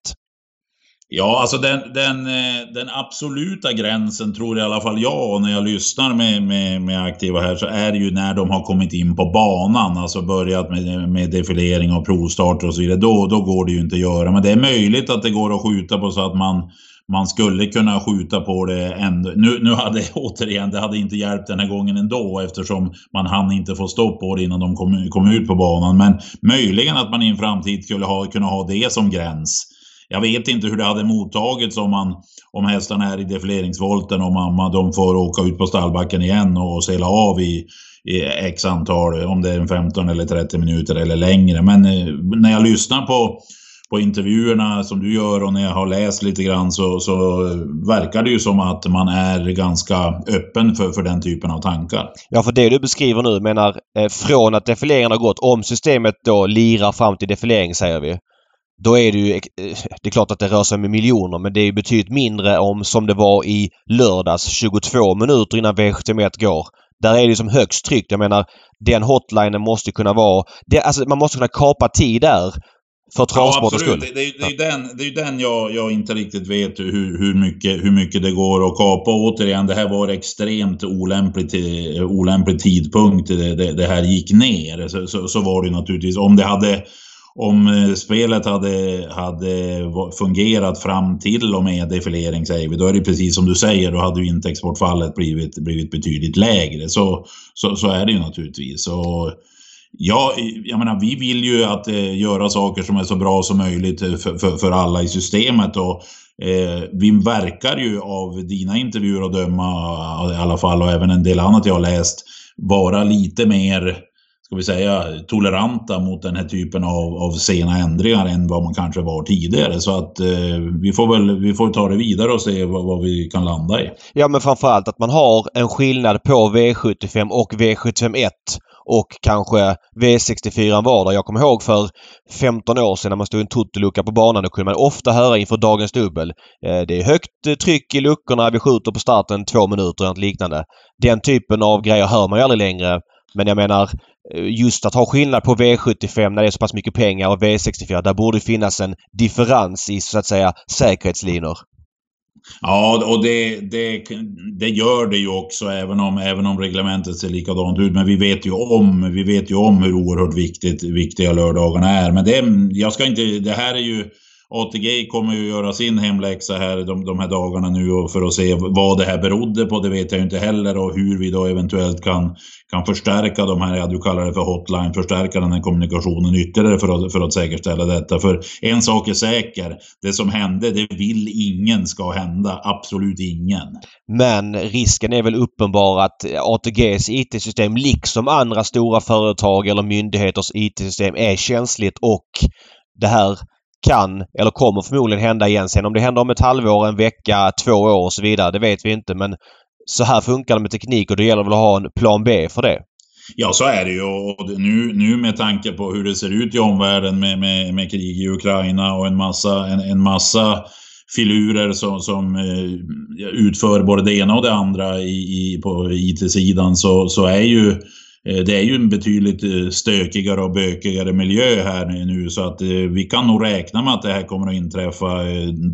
Ja, alltså den, den, eh, den absoluta gränsen tror i alla fall jag, och när jag lyssnar med, med, med aktiva här, så är det ju när de har kommit in på banan, alltså börjat med, med defilering och provstarter och så vidare. Då, då går det ju inte att göra. Men det är möjligt att det går att skjuta på så att man, man skulle kunna skjuta på det ändå. Nu, nu hade, *laughs* återigen, det hade inte hjälpt den här gången ändå eftersom man hann inte få stopp på det innan de kom, kom ut på banan. Men möjligen att man i en framtid skulle ha, kunna ha det som gräns. Jag vet inte hur det hade mottagits om, man, om hästarna är i defileringsvolten och mamma de får åka ut på stallbacken igen och sela av i, i x antal, om det är 15 eller 30 minuter eller längre. Men eh, när jag lyssnar på, på intervjuerna som du gör och när jag har läst lite grann så, så verkar det ju som att man är ganska öppen för, för den typen av tankar. Ja, för det du beskriver nu menar eh, från att defileringen har gått, om systemet då lirar fram till defilering säger vi, då är det ju... eh, Det är klart att det rör sig med miljoner men det är betydligt mindre om som det var i lördags 22 minuter innan V71 går. Där är det som högst tryck. Jag menar den hotlinen måste kunna vara... Det, alltså man måste kunna kapa tid där för Ja, travsportens absolut. skull. Det, det, det är ju den, det är ju den jag, jag inte riktigt vet hur, hur, mycket, hur mycket det går att kapa. Och återigen, det här var extremt olämplig, ti- olämplig tidpunkt det, det, det här gick ner. Så, så, så var det ju naturligtvis. Om det hade om eh, spelet hade, hade fungerat fram till och med defilering säger vi, då är det precis som du säger, då hade ju intäktsbortfallet blivit, blivit betydligt lägre. Så, så, så är det ju naturligtvis. Och Ja, jag menar, vi vill ju att eh, göra saker som är så bra som möjligt eh, för, för, för alla i systemet och eh, vi verkar ju av dina intervjuer att döma i alla fall och även en del annat jag har läst vara lite mer, ska vi säga, toleranta mot den här typen av, av sena ändringar än vad man kanske var tidigare. Så att eh, vi får väl vi får ta det vidare och se vad, vad vi kan landa i. Ja men framförallt att man har en skillnad på V75 och V751 och kanske V64 var där. Jag kommer ihåg för 15 år sedan när man stod i en totolucka på banan. Då kunde man ofta höra inför dagens dubbel. Eh, Det är högt tryck i luckorna. Vi skjuter på starten två minuter eller något liknande. Den typen av grejer hör man ju aldrig längre. Men jag menar Eh, just att ha skillnad på V75 när det är så pass mycket pengar och V64. Där borde finnas en differens i så att säga säkerhetslinor. Ja, och det, det, det gör det ju också även om, även om reglementet ser likadant ut. Men vi vet ju om, vi vet ju om hur oerhört viktigt, viktiga lördagarna är. Men det, jag ska inte, det här är ju ATG kommer ju göra sin hemläxa här de, de här dagarna nu och för att se vad det här berodde på. Det vet jag inte heller och hur vi då eventuellt kan, kan förstärka de här, ja, du kallar det för hotline, förstärka den här kommunikationen ytterligare för att, för att säkerställa detta. För en sak är säker, det som hände, det vill ingen ska hända. Absolut ingen. Men risken är väl uppenbar att ATGs IT-system liksom andra stora företag eller myndigheters IT-system är känsligt och det här kan eller kommer förmodligen hända igen. Sen om det händer om ett halvår, en vecka, två år och så vidare, det vet vi inte. Men så här funkar det med teknik och det gäller väl att ha en plan B för det. Ja, så är det ju. Och nu, nu med tanke på hur det ser ut i omvärlden med, med, med krig i Ukraina och en massa, en, en massa filurer som, som eh, utför både det ena och det andra i, i, på IT-sidan så, så är ju eh, Eh, det är ju en betydligt eh, stökigare och bökigare miljö här nu så att eh, vi kan nog räkna med att det här kommer att inträffa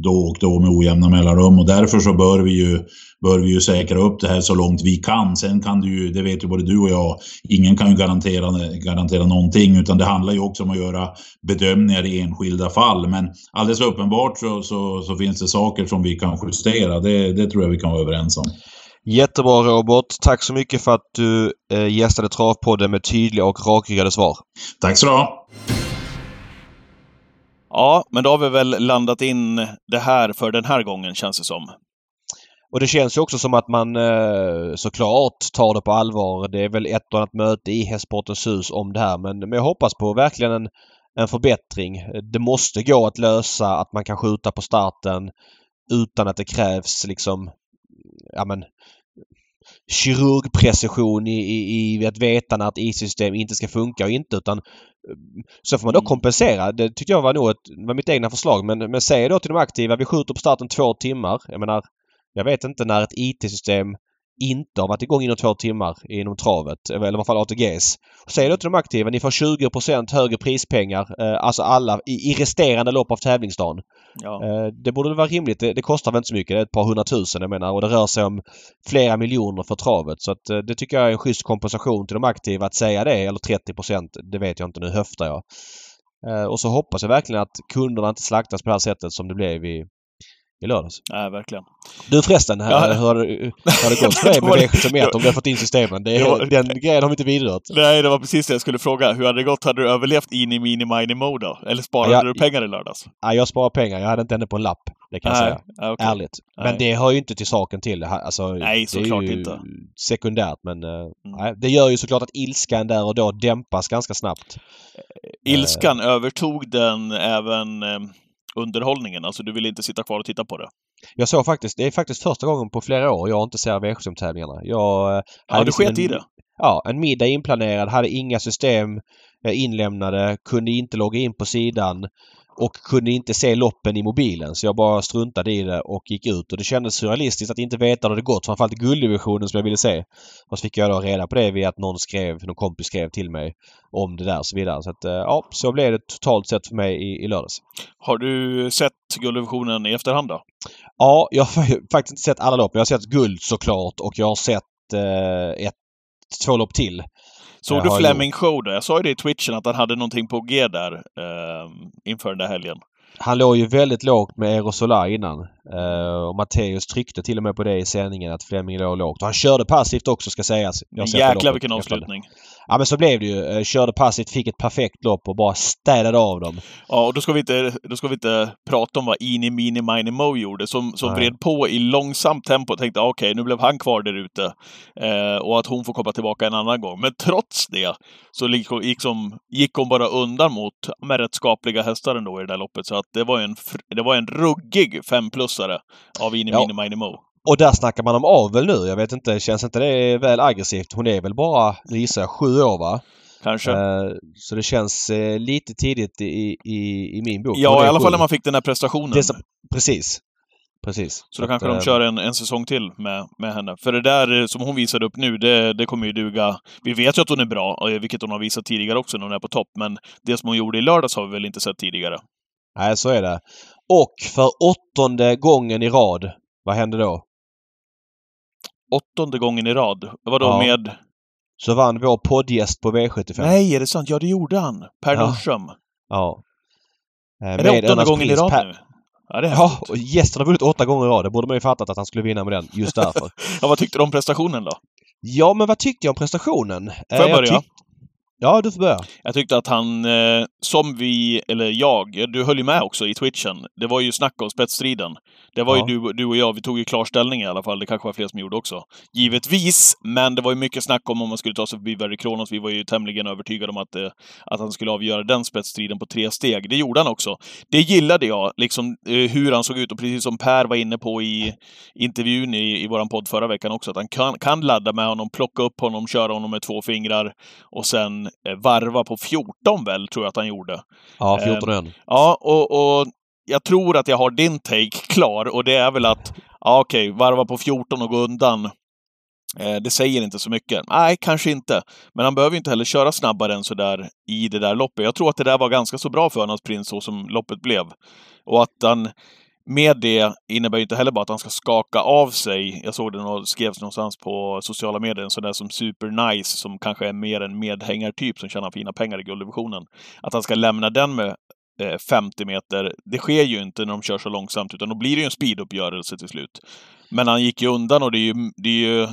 då och då med ojämna mellanrum och därför så bör vi ju bör vi ju säkra upp det här så långt vi kan. Sen kan du ju, det vet ju både du och jag, ingen kan ju garantera, garantera någonting utan det handlar ju också om att göra bedömningar i enskilda fall. Men alldeles uppenbart så, så, så finns det saker som vi kan justera. Det, det tror jag vi kan vara överens om. Jättebra Robert. Tack så mycket för att du eh, gästade Travpodden med tydliga och rakryggade svar. Tack så du ha! Ja, men då har vi väl landat in det här för den här gången, känns det som. Och det känns ju också som att man eh, såklart tar det på allvar. Det är väl ett och annat möte i Hästsportens hus om det här men, men jag hoppas på verkligen en, en förbättring. Det måste gå att lösa att man kan skjuta på starten utan att det krävs liksom ja men kirurgprecision i, i, i att veta när ett IT-system inte ska funka och inte utan så får man då kompensera. Det tyckte jag var nog ett, var mitt egna förslag men, men säg då till de aktiva vi skjuter på starten två timmar. Jag menar jag vet inte när ett IT-system inte har varit igång inom två timmar inom travet, eller i alla fall ATGs. Säg då till de aktiva, ni får 20% högre prispengar, eh, alltså alla, i, i resterande lopp av tävlingsdagen. Ja. Eh, det borde vara rimligt. Det, det kostar väl inte så mycket. Det är ett par hundratusen jag menar och det rör sig om flera miljoner för travet. Så att eh, det tycker jag är en schysst kompensation till de aktiva att säga det. Eller 30% det vet jag inte. Nu höftar jag. Eh, och så hoppas jag verkligen att kunderna inte slaktas på det här sättet som det blev i, i lördags. Nej, verkligen. Du förresten, ja. hur, har det, har det gått *laughs* för dig med V751 om du har fått in systemen? Det, var, den grejen har vi inte vidrört. Nej, det var precis det jag skulle fråga. Hur hade det gått? Hade du överlevt in i mini mini mode då? Eller sparade ja, du pengar i lördags? Nej, jag sparade pengar. Jag hade inte ännu på en lapp. Det kan Nej, jag säga. Okay. Ärligt. Men Nej. det hör ju inte till saken till. Alltså, nej, såklart inte. sekundärt men eh, mm. nej, det gör ju såklart att ilskan där och då dämpas ganska snabbt. Ilskan, uh, övertog den även eh, underhållningen? Alltså du vill inte sitta kvar och titta på det? Jag såg faktiskt, det är faktiskt första gången på flera år jag inte ser V75-tävlingarna. Jag... Eh, ja, du sket i det? Ja, en middag inplanerad, hade inga system inlämnade, kunde inte logga in på sidan och kunde inte se loppen i mobilen så jag bara struntade i det och gick ut och det kändes surrealistiskt att inte veta hur det gått. Framförallt gulddivisionen som jag ville se. Och så fick jag då reda på det via att någon skrev, någon kompis skrev till mig om det där och så vidare. Så att eh, ja, så blev det totalt sett för mig i, i lördags. Har du sett gulddivisionen i efterhand då? Ja, jag har faktiskt inte sett alla lopp. Jag har sett guld såklart och jag har sett eh, ett, två lopp till. Såg du Fleming Show då? Jag sa ju det i twitchen att han hade någonting på G där eh, inför den där helgen. Han låg ju väldigt lågt med Aerosolar innan. Uh, och Matteus tryckte till och med på det i sändningen att Fleming låg lågt. Och han körde passivt också ska sägas. Jäklar vilken avslutning! Ja men så blev det ju. Eh, körde passivt, fick ett perfekt lopp och bara städade av dem. Ja, och då ska vi inte, då ska vi inte prata om vad Ini Mini Mini Mo gjorde, som, som vred på i långsamt tempo och tänkte okej, okay, nu blev han kvar där ute. Eh, och att hon får komma tillbaka en annan gång. Men trots det så gick, som, gick hon bara undan mot med rätt skapliga hästar ändå i det där loppet. Så att det var en, det var en ruggig femplussare av Ini ja. Mini Mini Mo. Och där snackar man om avel nu. Jag vet inte, känns inte det väl aggressivt? Hon är väl bara, gissar jag, sju år va? Kanske. Uh, så det känns uh, lite tidigt i, i, i min bok. Ja, i alla fall när man fick den här prestationen. Så, precis. Precis. Så då kanske att, de kör en, en säsong till med, med henne. För det där som hon visade upp nu, det, det kommer ju duga. Vi vet ju att hon är bra, vilket hon har visat tidigare också när hon är på topp. Men det som hon gjorde i lördags har vi väl inte sett tidigare. Nej, så är det. Och för åttonde gången i rad, vad hände då? åttonde gången i rad. Vadå ja. med... Så vann vår poddgäst på V75. Nej, är det sant? Ja, det gjorde han. Per ja. Nordström. Ja. Eh, är det åttonde gången i rad per... nu? Ja, det är ja och gästen har vunnit åtta gånger i rad. Det borde man ju fattat att han skulle vinna med den just därför. *laughs* ja, vad tyckte du om prestationen då? Ja, men vad tyckte jag om prestationen? Får jag börja? Ja, du får börja. Jag tyckte att han, eh, som vi, eller jag, du höll ju med också i twitchen. Det var ju snack om spetsstriden. Det var ja. ju du, du och jag, vi tog ju klar ställning i alla fall. Det kanske var fler som gjorde också. Givetvis, men det var ju mycket snack om om man skulle ta sig förbi Verry Kronos. Vi var ju tämligen övertygade om att, eh, att han skulle avgöra den spetsstriden på tre steg. Det gjorde han också. Det gillade jag, liksom eh, hur han såg ut. Och precis som Per var inne på i intervjun i, i vår podd förra veckan också, att han kan, kan ladda med honom, plocka upp honom, köra honom med två fingrar och sen Eh, varva på 14 väl, tror jag att han gjorde. Ja, 14 eh, Ja, och, och jag tror att jag har din take *laughs* klar och det är väl att, ja okej, okay, varva på 14 och gå undan. Eh, det säger inte så mycket. Nej, kanske inte. Men han behöver inte heller köra snabbare än sådär i det där loppet. Jag tror att det där var ganska så bra för hans prins så som loppet blev. Och att han med det innebär ju inte heller bara att han ska skaka av sig. Jag såg det och skrevs någonstans på sociala medier, en sån där som Super Nice, som kanske är mer en medhängartyp som tjänar fina pengar i gulddivisionen. Att han ska lämna den med eh, 50 meter, det sker ju inte när de kör så långsamt, utan då blir det ju en speeduppgörelse till slut. Men han gick ju undan och det är ju, det är ju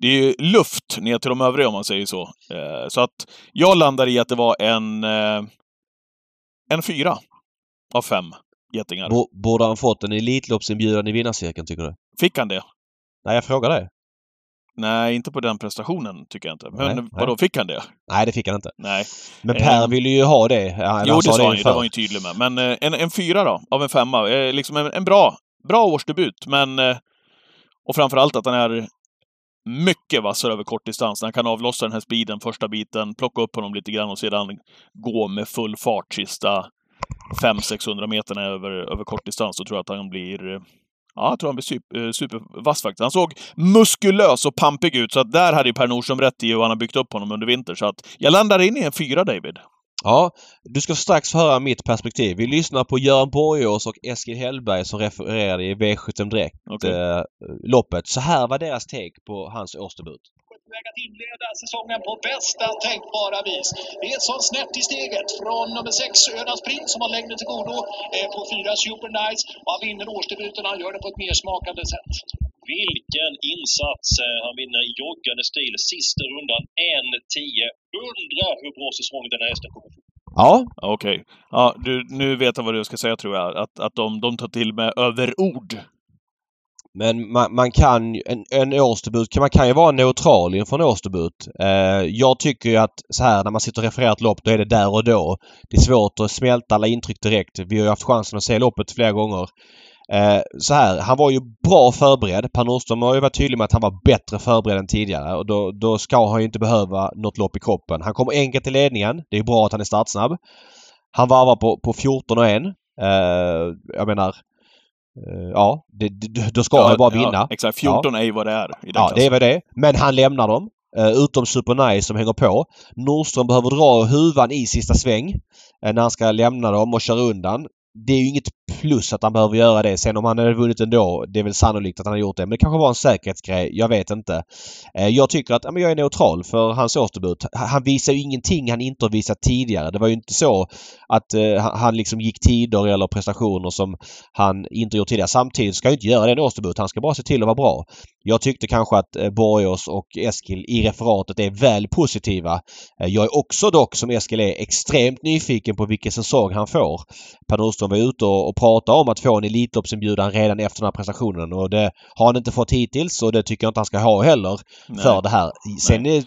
det är ju luft ner till de övriga om man säger så. Eh, så att jag landar i att det var en, eh, en fyra av fem getingar. borde han fått en Elitloppsinbjudan i vinnarcirkeln, tycker du? Fick han det? Nej, jag frågar dig. Nej, inte på den prestationen tycker jag inte. Men nej, vadå, nej. fick han det? Nej, det fick han inte. Nej. Men Per um, ville ju ha det. Han jo, det sa han ju. Det var han ju tydlig med. Men eh, en, en fyra då, av en femma. Eh, liksom en, en, bra, bra årsdebut, men... Eh, och framförallt att han är mycket vassare över kortdistans. Han kan avlossa den här speeden första biten, plocka upp honom lite grann och sedan gå med full fart sista 500-600 meterna över, över kortdistans, då tror jag att han blir, Ja, jag tror han blir super, supervass faktiskt. Han såg muskulös och pampig ut, så att där hade ju Per Nordström rätt i hur han har byggt upp honom under vintern. Så att jag landar in i en fyra, David. Ja, du ska strax höra mitt perspektiv. Vi lyssnar på Göran Borgås och Eskil Hellberg som refererade i V75 Direkt Okej. eh, loppet. Så här var deras take på hans årsdebut. På väg att inleda säsongen på bästa tänkbara vis. Nilsson snett i steget från nummer 6 Önas Prins som har längre till godo eh, på 4 Super Nice och han vinner årsdebuten han gör det på ett mer smakande sätt. Vilken insats! Eh, Han vinner i joggande stil sista rundan 1.10. Undrar hur bra säsong den här hästen kommer få. Ja, Okej. Ja, du, nu vet jag vad du ska säga tror jag. Att, att de, de tar till med överord men man, man kan ju- en, en årsdebut, kan, man kan ju vara neutral inför en årsdebut. Eh, jag tycker ju att så här när man sitter och refererar ett lopp, då är det där och då. Det är svårt att smälta alla intryck direkt. Vi har ju haft chansen att se loppet flera gånger. Eh, så här, han var ju bra förberedd. Per Nordström har ju varit tydlig med att han var bättre förberedd än tidigare och då, då ska han ju inte behöva något lopp i kroppen. Han kommer enkelt till ledningen. Det är bra att han är startsnabb. Han varvar på, på 14 och 1. Eh, jag menar, ja, det, det, då ska han ju bara vinna. Ja, exakt. 14 är ju vad det är i Ja, det är klassen. väl det. Men han lämnar dem. Uh, utom Super Nice som hänger på. Nordström behöver dra huvan i sista sväng eh, när han ska lämna dem och köra undan. Det är ju inget plus att han behöver göra det. Sen om han hade vunnit ändå, det är väl sannolikt att han har gjort det. Men det kanske var en säkerhetsgrej. Jag vet inte. Eh, jag tycker att ja, men jag är neutral för hans årsdebut. Han visar ju ingenting han inte har visat tidigare. Det var ju inte så att eh, han- liksom gick tider eller prestationer som han inte gjort tidigare. Samtidigt ska han ju inte göra det en årsdebut. Han ska bara se till att vara bra. Jag tyckte kanske att eh, Borgås och Eskil i referatet är väl positiva. Eh, jag är också dock som Eskil är extremt nyfiken på vilken säsong han får. Per Nordström var ute och, och pratade om att få en Elitloppsinbjudan redan efter den här prestationen och det har han inte fått hittills och det tycker jag inte han ska ha heller Nej. för det här. Sen är,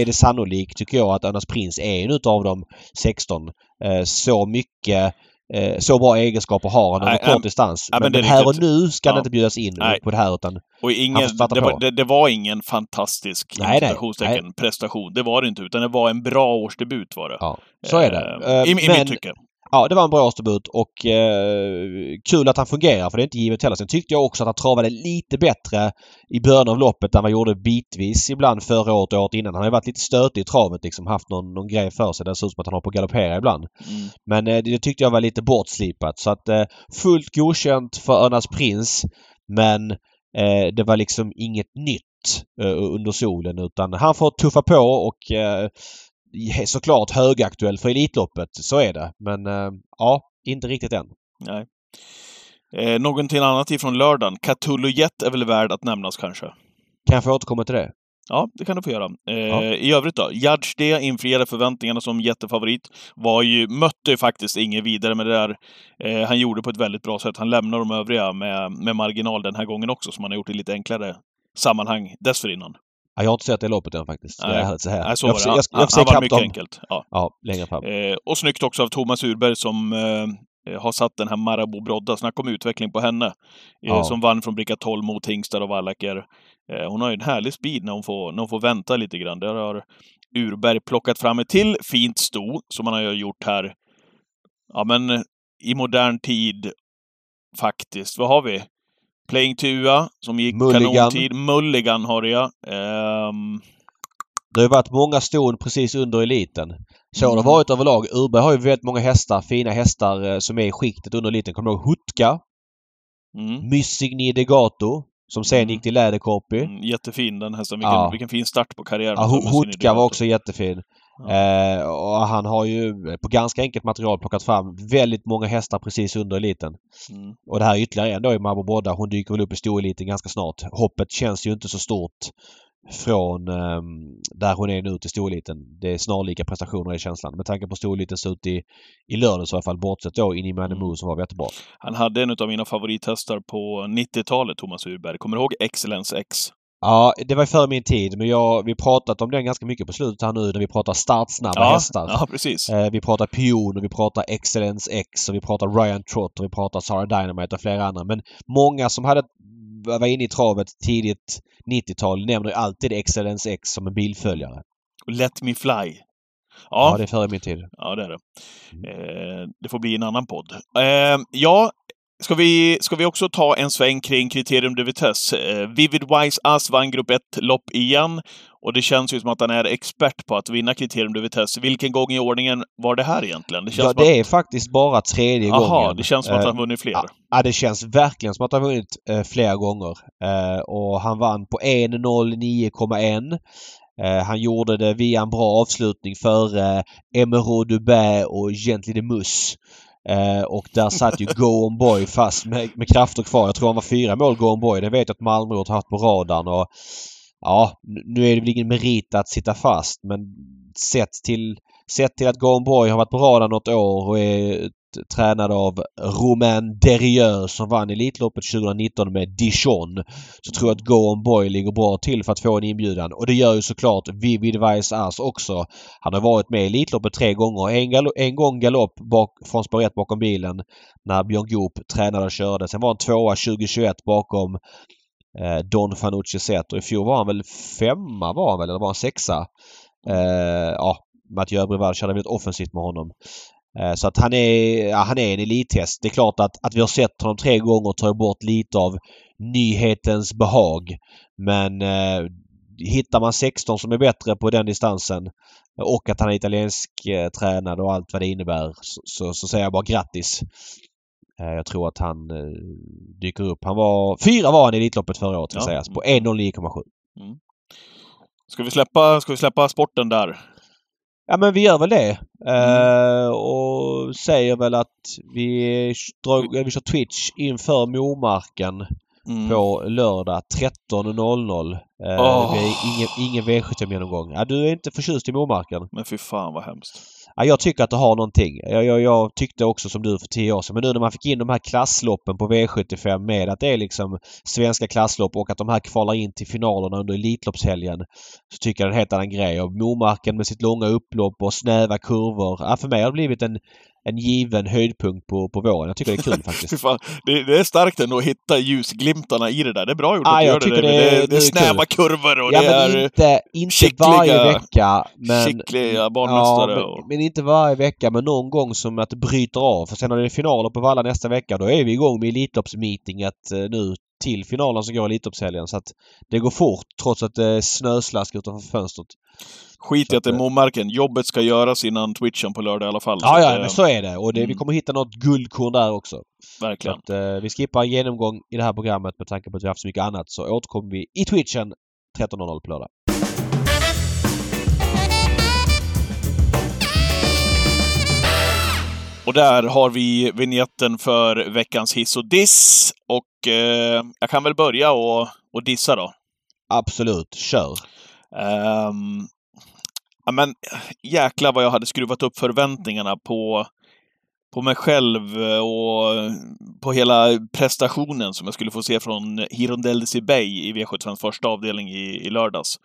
är det sannolikt tycker jag att Önas Prins är en utav de 16. Eh, Så mycket eh, så bra egenskaper har han Nej, kort äm, distans. ja, men men här och nu ska han Ja. inte bjudas in Nej. på det här utan Och Han ingen, det, var, det, det var ingen fantastisk Nej, nej. prestation. Det var det inte, utan det var en bra årsdebut var det. Ja, så är det. Eh, I, Eh, I men- mitt tycke. Ja, det var en bra årsdebut och eh, kul att han fungerar för det är inte givet heller. Sen tyckte jag också att han travade lite bättre i början av loppet än vad han gjorde bitvis ibland förra året och året innan. Han har ju varit lite stötig i travet liksom. Haft någon, någon grej för sig. Det ser ut som att han har på att galoppera ibland. Mm. Men eh, det tyckte jag var lite bortslipat. Så att eh, fullt godkänt för Örnas Prins. Men eh, det var liksom inget nytt eh, under solen utan han får tuffa på och eh, såklart högaktuell för Elitloppet. Så är det. Men eh, ja, inte riktigt än. Nej. Eh, någonting annat ifrån lördagen. Catullo Jet är väl värd att nämnas kanske? Kan jag få återkomma till det? Ja, det kan du få göra. Eh, Ja. I övrigt då? Judge infriade förväntningarna som jättefavorit. Var ju, mötte ju faktiskt ingen vidare med det där. Eh, han gjorde på ett väldigt bra sätt. Han lämnar de övriga med, med marginal den här gången också, som han har gjort i lite enklare sammanhang dessförinnan. Ja, jag har inte sett det loppet än faktiskt. Nej. Så här. Nej, så jag jag, jag får se han ikapp mycket dem. enkelt. Ja. Ja, längre fram. Eh, och snyggt också av Thomas Urberg som eh, har satt den här Marabou Brodda. Snacka om utveckling på henne. Eh, Ja. Som vann från bricka 12 mot Hingstad och Wallacker. Eh, hon har ju en härlig speed när hon får, när hon får vänta lite grann. Där har Urberg plockat fram ett till fint sto som han har gjort här. Ja, men eh, i modern tid faktiskt. Vad har vi? Playing Tua som gick Mulligan. kanontid. Mulligan har jag. Ehm, Det har varit många ston precis under eliten. Så har det Mm. varit överlag. Urberg har ju väldigt många hästar, fina hästar eh, som är i skiktet under eliten. Kommer du ihåg Hutka? mm. Myssigny Degato. Som sen Mm. gick till Läderkorpi. Mm, jättefin den hästen. Vilken, Ja. vilken fin start på karriären. Ja, Hutka var också jättefin. Eh, och han har ju på ganska enkelt material plockat fram väldigt många hästar precis under eliten. Mm. Och det här är ytterligare en då i Marabou Brodda. Hon dyker väl upp i storeliten ganska snart. Hoppet känns ju inte så stort från ehm, där hon är nu till storeliten. Det är snarlika prestationer i känslan. Med tanke på storeliten ser ut i, i lördags i alla fall. Bortsett då in i Mm. Manemo som var jättebra. Han hade en av mina favorithästar på 90-talet, Thomas Urberg. Kommer du ihåg Excellence X? Ja, det var före min tid men jag, vi pratat om den ganska mycket på slutet här nu när vi pratar startsnabba ja, hästar. ja, precis. Eh, vi pratar Pion och vi pratar Excellence X och vi pratar Ryan Trott och vi pratar Sarah Dynamite och flera andra. Men många som hade var inne i travet tidigt 90-tal nämner ju alltid Excellence X som en bilföljare. Let Me Fly. Ja, Ja, det är före min tid. ja det är det. Mm. Eh, det får bli en annan podd. Eh, ja, Ska vi, ska vi också ta en sväng kring kriterium de vitesse? Eh, Vivid Wise Ass vann grupp 1-lopp igen. Och det känns ju som att han är expert på att vinna kriterium de vitesse. Vilken gång i ordningen var det här egentligen? Det, ja, det är faktiskt bara tredje Aha, gången. det känns som att han vunnit fler. Ja, det känns verkligen som att han vunnit eh, flera gånger. Eh, och han vann på 1.09,1. Eh, han gjorde det via en bra avslutning före Emerald Dubé och Gently de Mus. Eh, och där satt ju Go On Boy fast med, med krafter kvar. Jag tror han var fyra mål Go On Boy. Det vet jag att Malmö har haft på radarn. Och, ja, nu är det väl ingen merit att sitta fast men sett till, sett till att Go On Boy har varit på radarn något år och är tränad av Romain Derieux som vann Elitloppet 2019 med Dijon. Så tror jag att Go On Boy ligger bra till för att få en inbjudan. Och det gör ju såklart Vivid Weiss Ass också. Han har varit med i Elitloppet tre gånger. En, gal en gång galopp bak, från spår 1 bakom bilen när Björn Goop tränade och körde. Sen var han tvåa 2021 bakom eh, Don Fanucci Zet och i fjol var han väl femma var han väl eller var han sexa? Eh, ja, Mathieu Brevard körde väldigt offensivt med honom. Eh, så att han är, ja, han är en elithäst. Det är klart att, att vi har sett honom tre gånger tar bort lite av nyhetens behag. Men eh, hittar man 16 som är bättre på den distansen och att han är italiensk eh, tränad och allt vad det innebär så, så, så säger jag bara grattis. Eh, jag tror att han eh, dyker upp. Han var... Fyra var han i Elitloppet förra året ska ja. sägas. På 1.09,7. Mm. Ska vi släppa, ska vi släppa sporten där? Ja men vi gör väl det. Mm. Uh, och säger väl att vi, drar, vi kör Twitch inför Momarken mm. på lördag 13.00. Uh, oh. Ingen, ingen V75-genomgång. Ja, du är inte förtjust i Momarken? Men fy fan vad hemskt. Ja, jag tycker att det har någonting. Jag, jag, jag, tyckte också som du för tio år sedan. Men nu när man fick in de här klassloppen på V75 med att det är liksom svenska klasslopp och att de här kvalar in till finalerna under Elitloppshelgen. Så tycker jag det är en helt annan grej. Och Momarken med sitt långa upplopp och snäva kurvor. Ja, för mig har det blivit en, en given höjdpunkt på, på våren. Jag tycker det är kul *laughs* faktiskt. Fan, det, det, är starkt ändå att hitta ljusglimtarna i det där. Det är bra gjort ah, att jag göra det. Det, det, det, det är snäva kurvor och ja, det är inte, inte varje vecka. Men, skickliga banmästare. Ja, men, men, inte varje vecka men någon gång som att det bryter av. För sen har det finaler på Valla nästa vecka. Då är vi igång med Elitloppsmeetinget eh, nu till finalen som går i Elitloppshelgen. Så att det går fort trots att det är snöslask utanför fönstret. Skit i att det är eh, Momarken. Jobbet ska göras innan Twitchen på lördag i alla fall. Ja, ja, det, men så är det. Och det, mm. vi kommer hitta något guldkorn där också. Verkligen. Att, eh, vi skippar en genomgång i det här programmet med tanke på att vi har haft så mycket annat. Så återkommer vi i Twitchen 13.00 på lördag. Och där har vi vignetten för veckans hiss och diss. Och eh, jag kan väl börja och, och dissa då. Absolut, kör. Um, ja, men jäklar vad jag hade skruvat upp förväntningarna på, på mig själv eh, och eh, på hela prestationen som jag skulle få se från Hirondelle Bay i V75 första avdelning i, i lördags.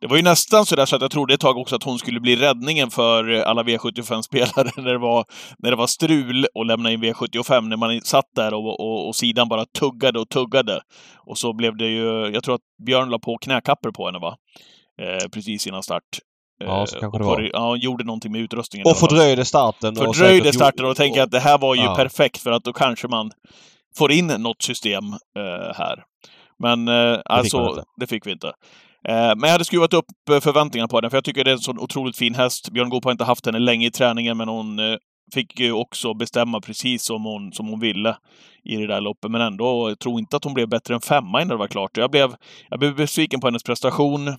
Det var ju nästan så där så att jag trodde ett tag också att hon skulle bli räddningen för eh, alla V75-spelare *laughs* när det var, när det var strul och lämna in V75, när man satt där och, och, och sidan bara tuggade och tuggade. Och så blev det ju, jag tror att Björn la på knäkappor på henne va? Eh, precis innan start. Ja, så eh, kanske det var. Ja, hon gjorde någonting med utrustningen. Och fördröjde starten. Fördröjde starten och tänker att det här var ju ja. perfekt för att då kanske man får in något system eh, här. Men eh, alltså, fick det fick vi inte. Eh, men jag hade skruvat upp eh, förväntningarna på den, för jag tycker det är en så otroligt fin häst. Björn Goop har inte haft henne länge i träningen, men hon eh, fick ju också bestämma precis som hon, som hon ville i det där loppet. Men ändå, jag tror inte att hon blev bättre än femma innan det var klart. Jag blev, jag blev besviken på hennes prestation.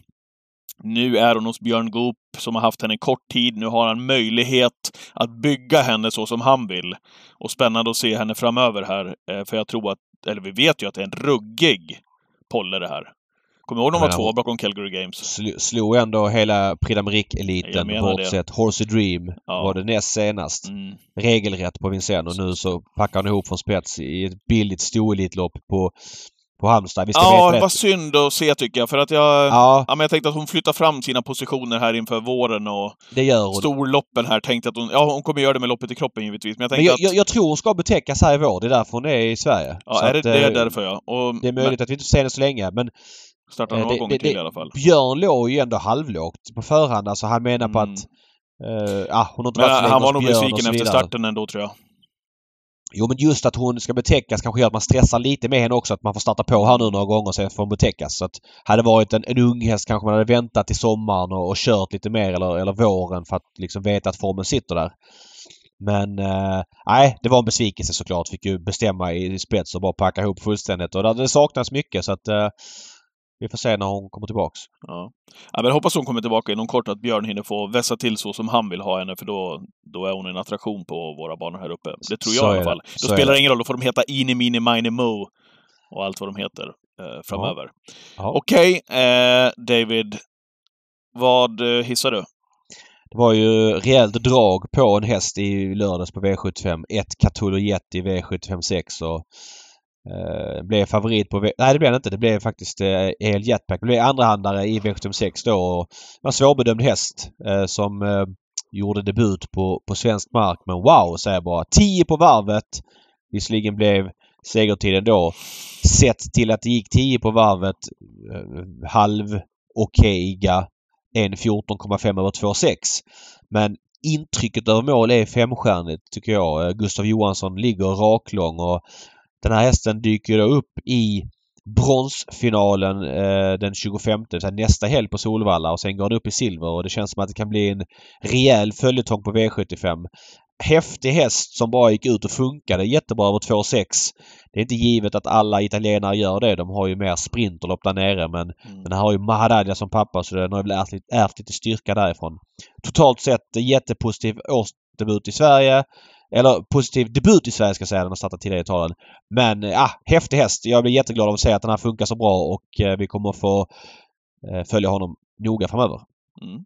Nu är hon hos Björn Goop som har haft henne kort tid. Nu har han möjlighet att bygga henne så som han vill. Och spännande att se henne framöver här. Eh, för jag tror att, eller vi vet ju att det är en ruggig polle det här. Kommer du ihåg de var två bakom Calgary Games? Sl slog ändå hela Prix d'Amérique-eliten bortsett Horsey Dream ja. var det näst senast. Mm. Regelrätt på Vincennes och nu så packar han ihop från spets i ett billigt storelitlopp på på Halmstad. Vi ska ja, det var synd att se tycker jag. För att jag, ja. ja. men jag tänkte att hon flyttar fram sina positioner här inför våren och det gör hon. storloppen här. Tänkte att hon, ja hon kommer göra det med loppet i kroppen givetvis. Men jag, men jag, att... jag, jag, tror hon ska betäckas här i vår. Det är därför hon är i Sverige. Ja, är det, att, det är eh, därför ja. Och, det är möjligt men... att vi inte ser henne så länge men Startar några eh, gånger till i alla fall. Björn låg ju ändå halvlågt på förhand. Alltså han menar mm. på att... Uh, ah, hon har inte men, varit så Han var nog besviken efter starten ändå tror jag. Jo men just att hon ska betäckas kanske gör att man stressar lite med henne också. Att man får starta på här nu några gånger och sen får hon betäckas. Så att hade det varit en, en ung häst kanske man hade väntat till sommaren och, och kört lite mer eller, eller våren för att liksom veta att formen sitter där. Men eh, nej, det var en besvikelse såklart. Fick ju bestämma i spets och bara packa ihop fullständigt. Och det saknas mycket så att eh, vi får se när hon kommer tillbaks. Ja. ja men hoppas hon kommer tillbaka inom kort, att Björn hinner få vässa till så som han vill ha henne, för då, då är hon en attraktion på våra banor här uppe. Det tror jag Så i alla fall. Då Så spelar det. ingen roll, då får de heta Eeny, Meeny, Miny, Mo och allt vad de heter eh, framöver. Ja. Okej, eh, David. Vad eh, hissar du? Det var ju rejält drag på en häst i lördags på V75. Ett Catulo Jet i V75 6 och Uh, blev favorit på... Nej det blev det inte. Det blev faktiskt eh, uh, El Jetpack. Det blev andrahandare i V75 6 då och det var en svårbedömd häst uh, som uh, gjorde debut på, på svensk mark. Men wow säger jag bara. 10 på varvet. Visserligen blev segertiden då sett till att det gick 10 på varvet Uh, halv okejiga 1.14,5 över 2,6. Men intrycket över mål är femstjärnigt tycker jag. Eh, Gustav Johansson ligger raklång och den här hästen dyker då upp i bronsfinalen eh, den 25, så nästa helg på Solvalla och sen går den upp i silver och det känns som att det kan bli en rejäl följetong på V75. Häftig häst som bara gick ut och funkade jättebra över 2,6. Det är inte givet att alla italienare gör det. De har ju mer sprinterlopp där nere men Mm. den här har ju Mahadadja som pappa så den har väl ärvt, lite- ärvt lite styrka därifrån. Totalt sett eh, jättepositiv årsdebut i Sverige. Eller positiv debut i Sverige ska jag säga. Den har startat tidigare i Italien. Men ja, ah, häftig häst. Jag blir jätteglad av att se att den här funkar så bra och eh, vi kommer få eh, följa honom noga framöver. Mm.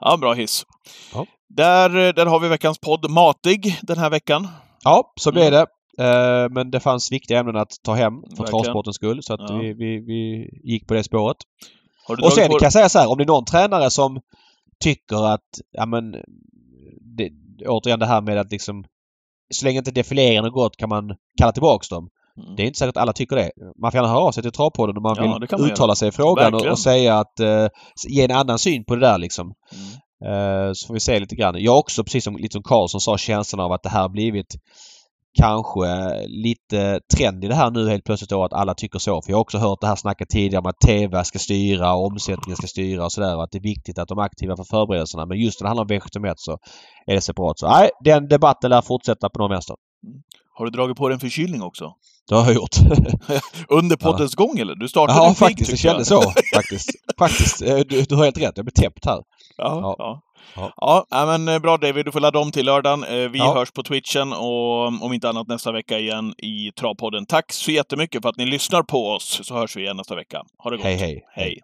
Ja, bra hiss. Ja. Där, eh, där har vi veckans podd Matig den här veckan. Ja, så blev Mm. det. Eh, men det fanns viktiga ämnen att ta hem för Verkligen. travsportens skull så att Ja. vi, vi, vi gick på det spåret. Och sen på- kan jag säga så här, om det är någon tränare som tycker att, ja men, det, återigen det här med att liksom, så länge inte defileringen har gått kan man kalla tillbaks dem. Mm. Det är inte säkert att alla tycker det. Man får gärna höra av sig till Travpodden om man Ja, vill man uttala göra. sig i frågan och, och säga att, eh, ge en annan syn på det där liksom. Mm. Eh, så får vi se lite grann. Jag också, precis som, lite som Karlsson sa, känslan av att det här har blivit kanske lite trend i det här nu helt plötsligt då att alla tycker så. För jag har också hört det här snacket tidigare om att TV ska styra och omsättningen ska styra och sådär och att det är viktigt att de är aktiva för förberedelserna. Men just när det handlar om V71 så är det separat. Så nej, den debatten lär fortsätta på någon vänster. Har du dragit på dig en förkylning också? Det har jag gjort. *laughs* Under poddens gång eller? Du startade ja, en pigg, faktiskt. Det kändes så. *laughs* Faktiskt. faktiskt. Eh, Du, du har helt rätt. Jag blir täppt här. Ja, Ja. ja. Ja. Ja, ja, men eh, bra David, du får ladda om till lördagen. Eh, Vi Ja. hörs på Twitchen och om inte annat nästa vecka igen i Travpodden. Tack så jättemycket för att ni lyssnar på oss, så hörs vi igen nästa vecka. Ha det gott. Hej, hej. Hej.